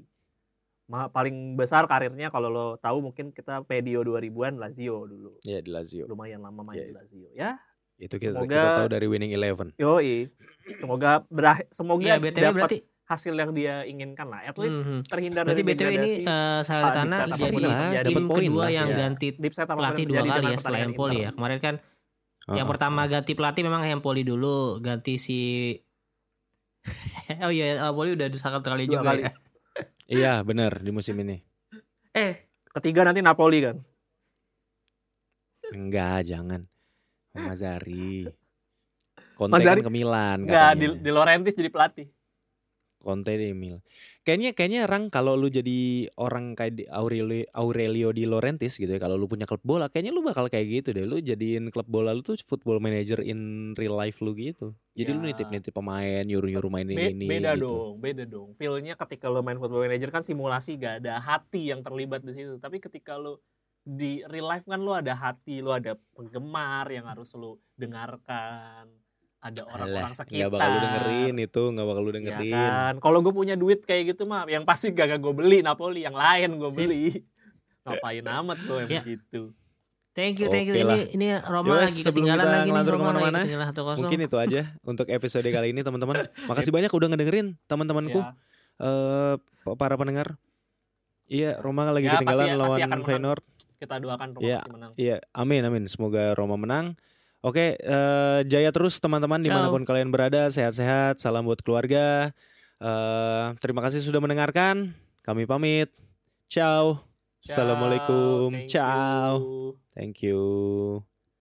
Ma- paling besar karirnya kalau lo tahu mungkin kita pedio 2000-an Lazio dulu. Iya di Lazio. Lumayan lama main Iya, di iya. Lazio. Ya, Itu kita, Semoga- kita tahu dari Winning Eleven. yoi. Semoga berah semoga BTW dapat berarti hasil yang dia inginkan lah. At least Mhm. terhindar berarti dari BTW ini degradasi. eh Salernitana Ah, jadi tim kedua lah, yang ya. ganti pelatih yang dua kali ya setelah pertandingan Empoli ya. Kemarin kan yang Ah, pertama ah. ganti pelatih memang Empoli dulu, ganti si *laughs* Oh iya, Empoli udah sangat terkali Dua juga kali. ya. Iya benar di musim ini. *laughs* Eh, Ketiga nanti Napoli kan. Enggak, jangan. Oh, Mazari. Conte Mazzari- kan ke Milan Enggak, di, di Laurentiis jadi pelatih. Conte di Milan. Kayaknya kayaknya Rang kalau lu jadi orang kayak di Aurelio Aurelio di Laurentiis gitu ya, kalau lu punya klub bola, kayaknya lu bakal kayak gitu deh. Lu jadiin klub bola lu tuh football manager in real life lu gitu. Jadi lu Ya. nitip-nitip pemain, nyuruh-nyuruh mainin Be- ini beda gitu. dong, beda dong. Feel-nya ketika lo main football manager kan simulasi gak ada hati yang terlibat di situ. Tapi ketika lo di real life kan lo ada hati, lo ada penggemar yang harus lo dengarkan, ada orang-orang sekitar. nggak bakal lu dengerin itu, nggak bakal lu Ya dengerin. kan, kalau gue punya duit kayak gitu mah, yang pasti gak gue beli Napoli, yang lain gue beli. Ngapain amat lo yang Ya. begitu. thank you, thank you. Oke Ini lah. ini Roma Yowes, lagi ketinggalan lagi nih, Roma lagi ketinggalan 1-0. Mungkin itu aja *laughs* untuk episode kali ini teman-teman. Makasih banyak udah ngedengerin teman-temanku, Ya, eh para pendengar. Iya, Roma lagi Ya, pasti- ketinggalan pasti lawan akan menang. Feyenoord. Kita doakan Roma Ya. pasti menang. Iya, amin amin. Semoga Roma menang. Oke, eh, jaya terus teman-teman di mana pun kalian berada. Sehat-sehat. Salam buat keluarga. Eh, terima kasih sudah mendengarkan. Kami pamit. Ciao. Ciao, Assalamualaikum. thank Ciao. you. Thank you.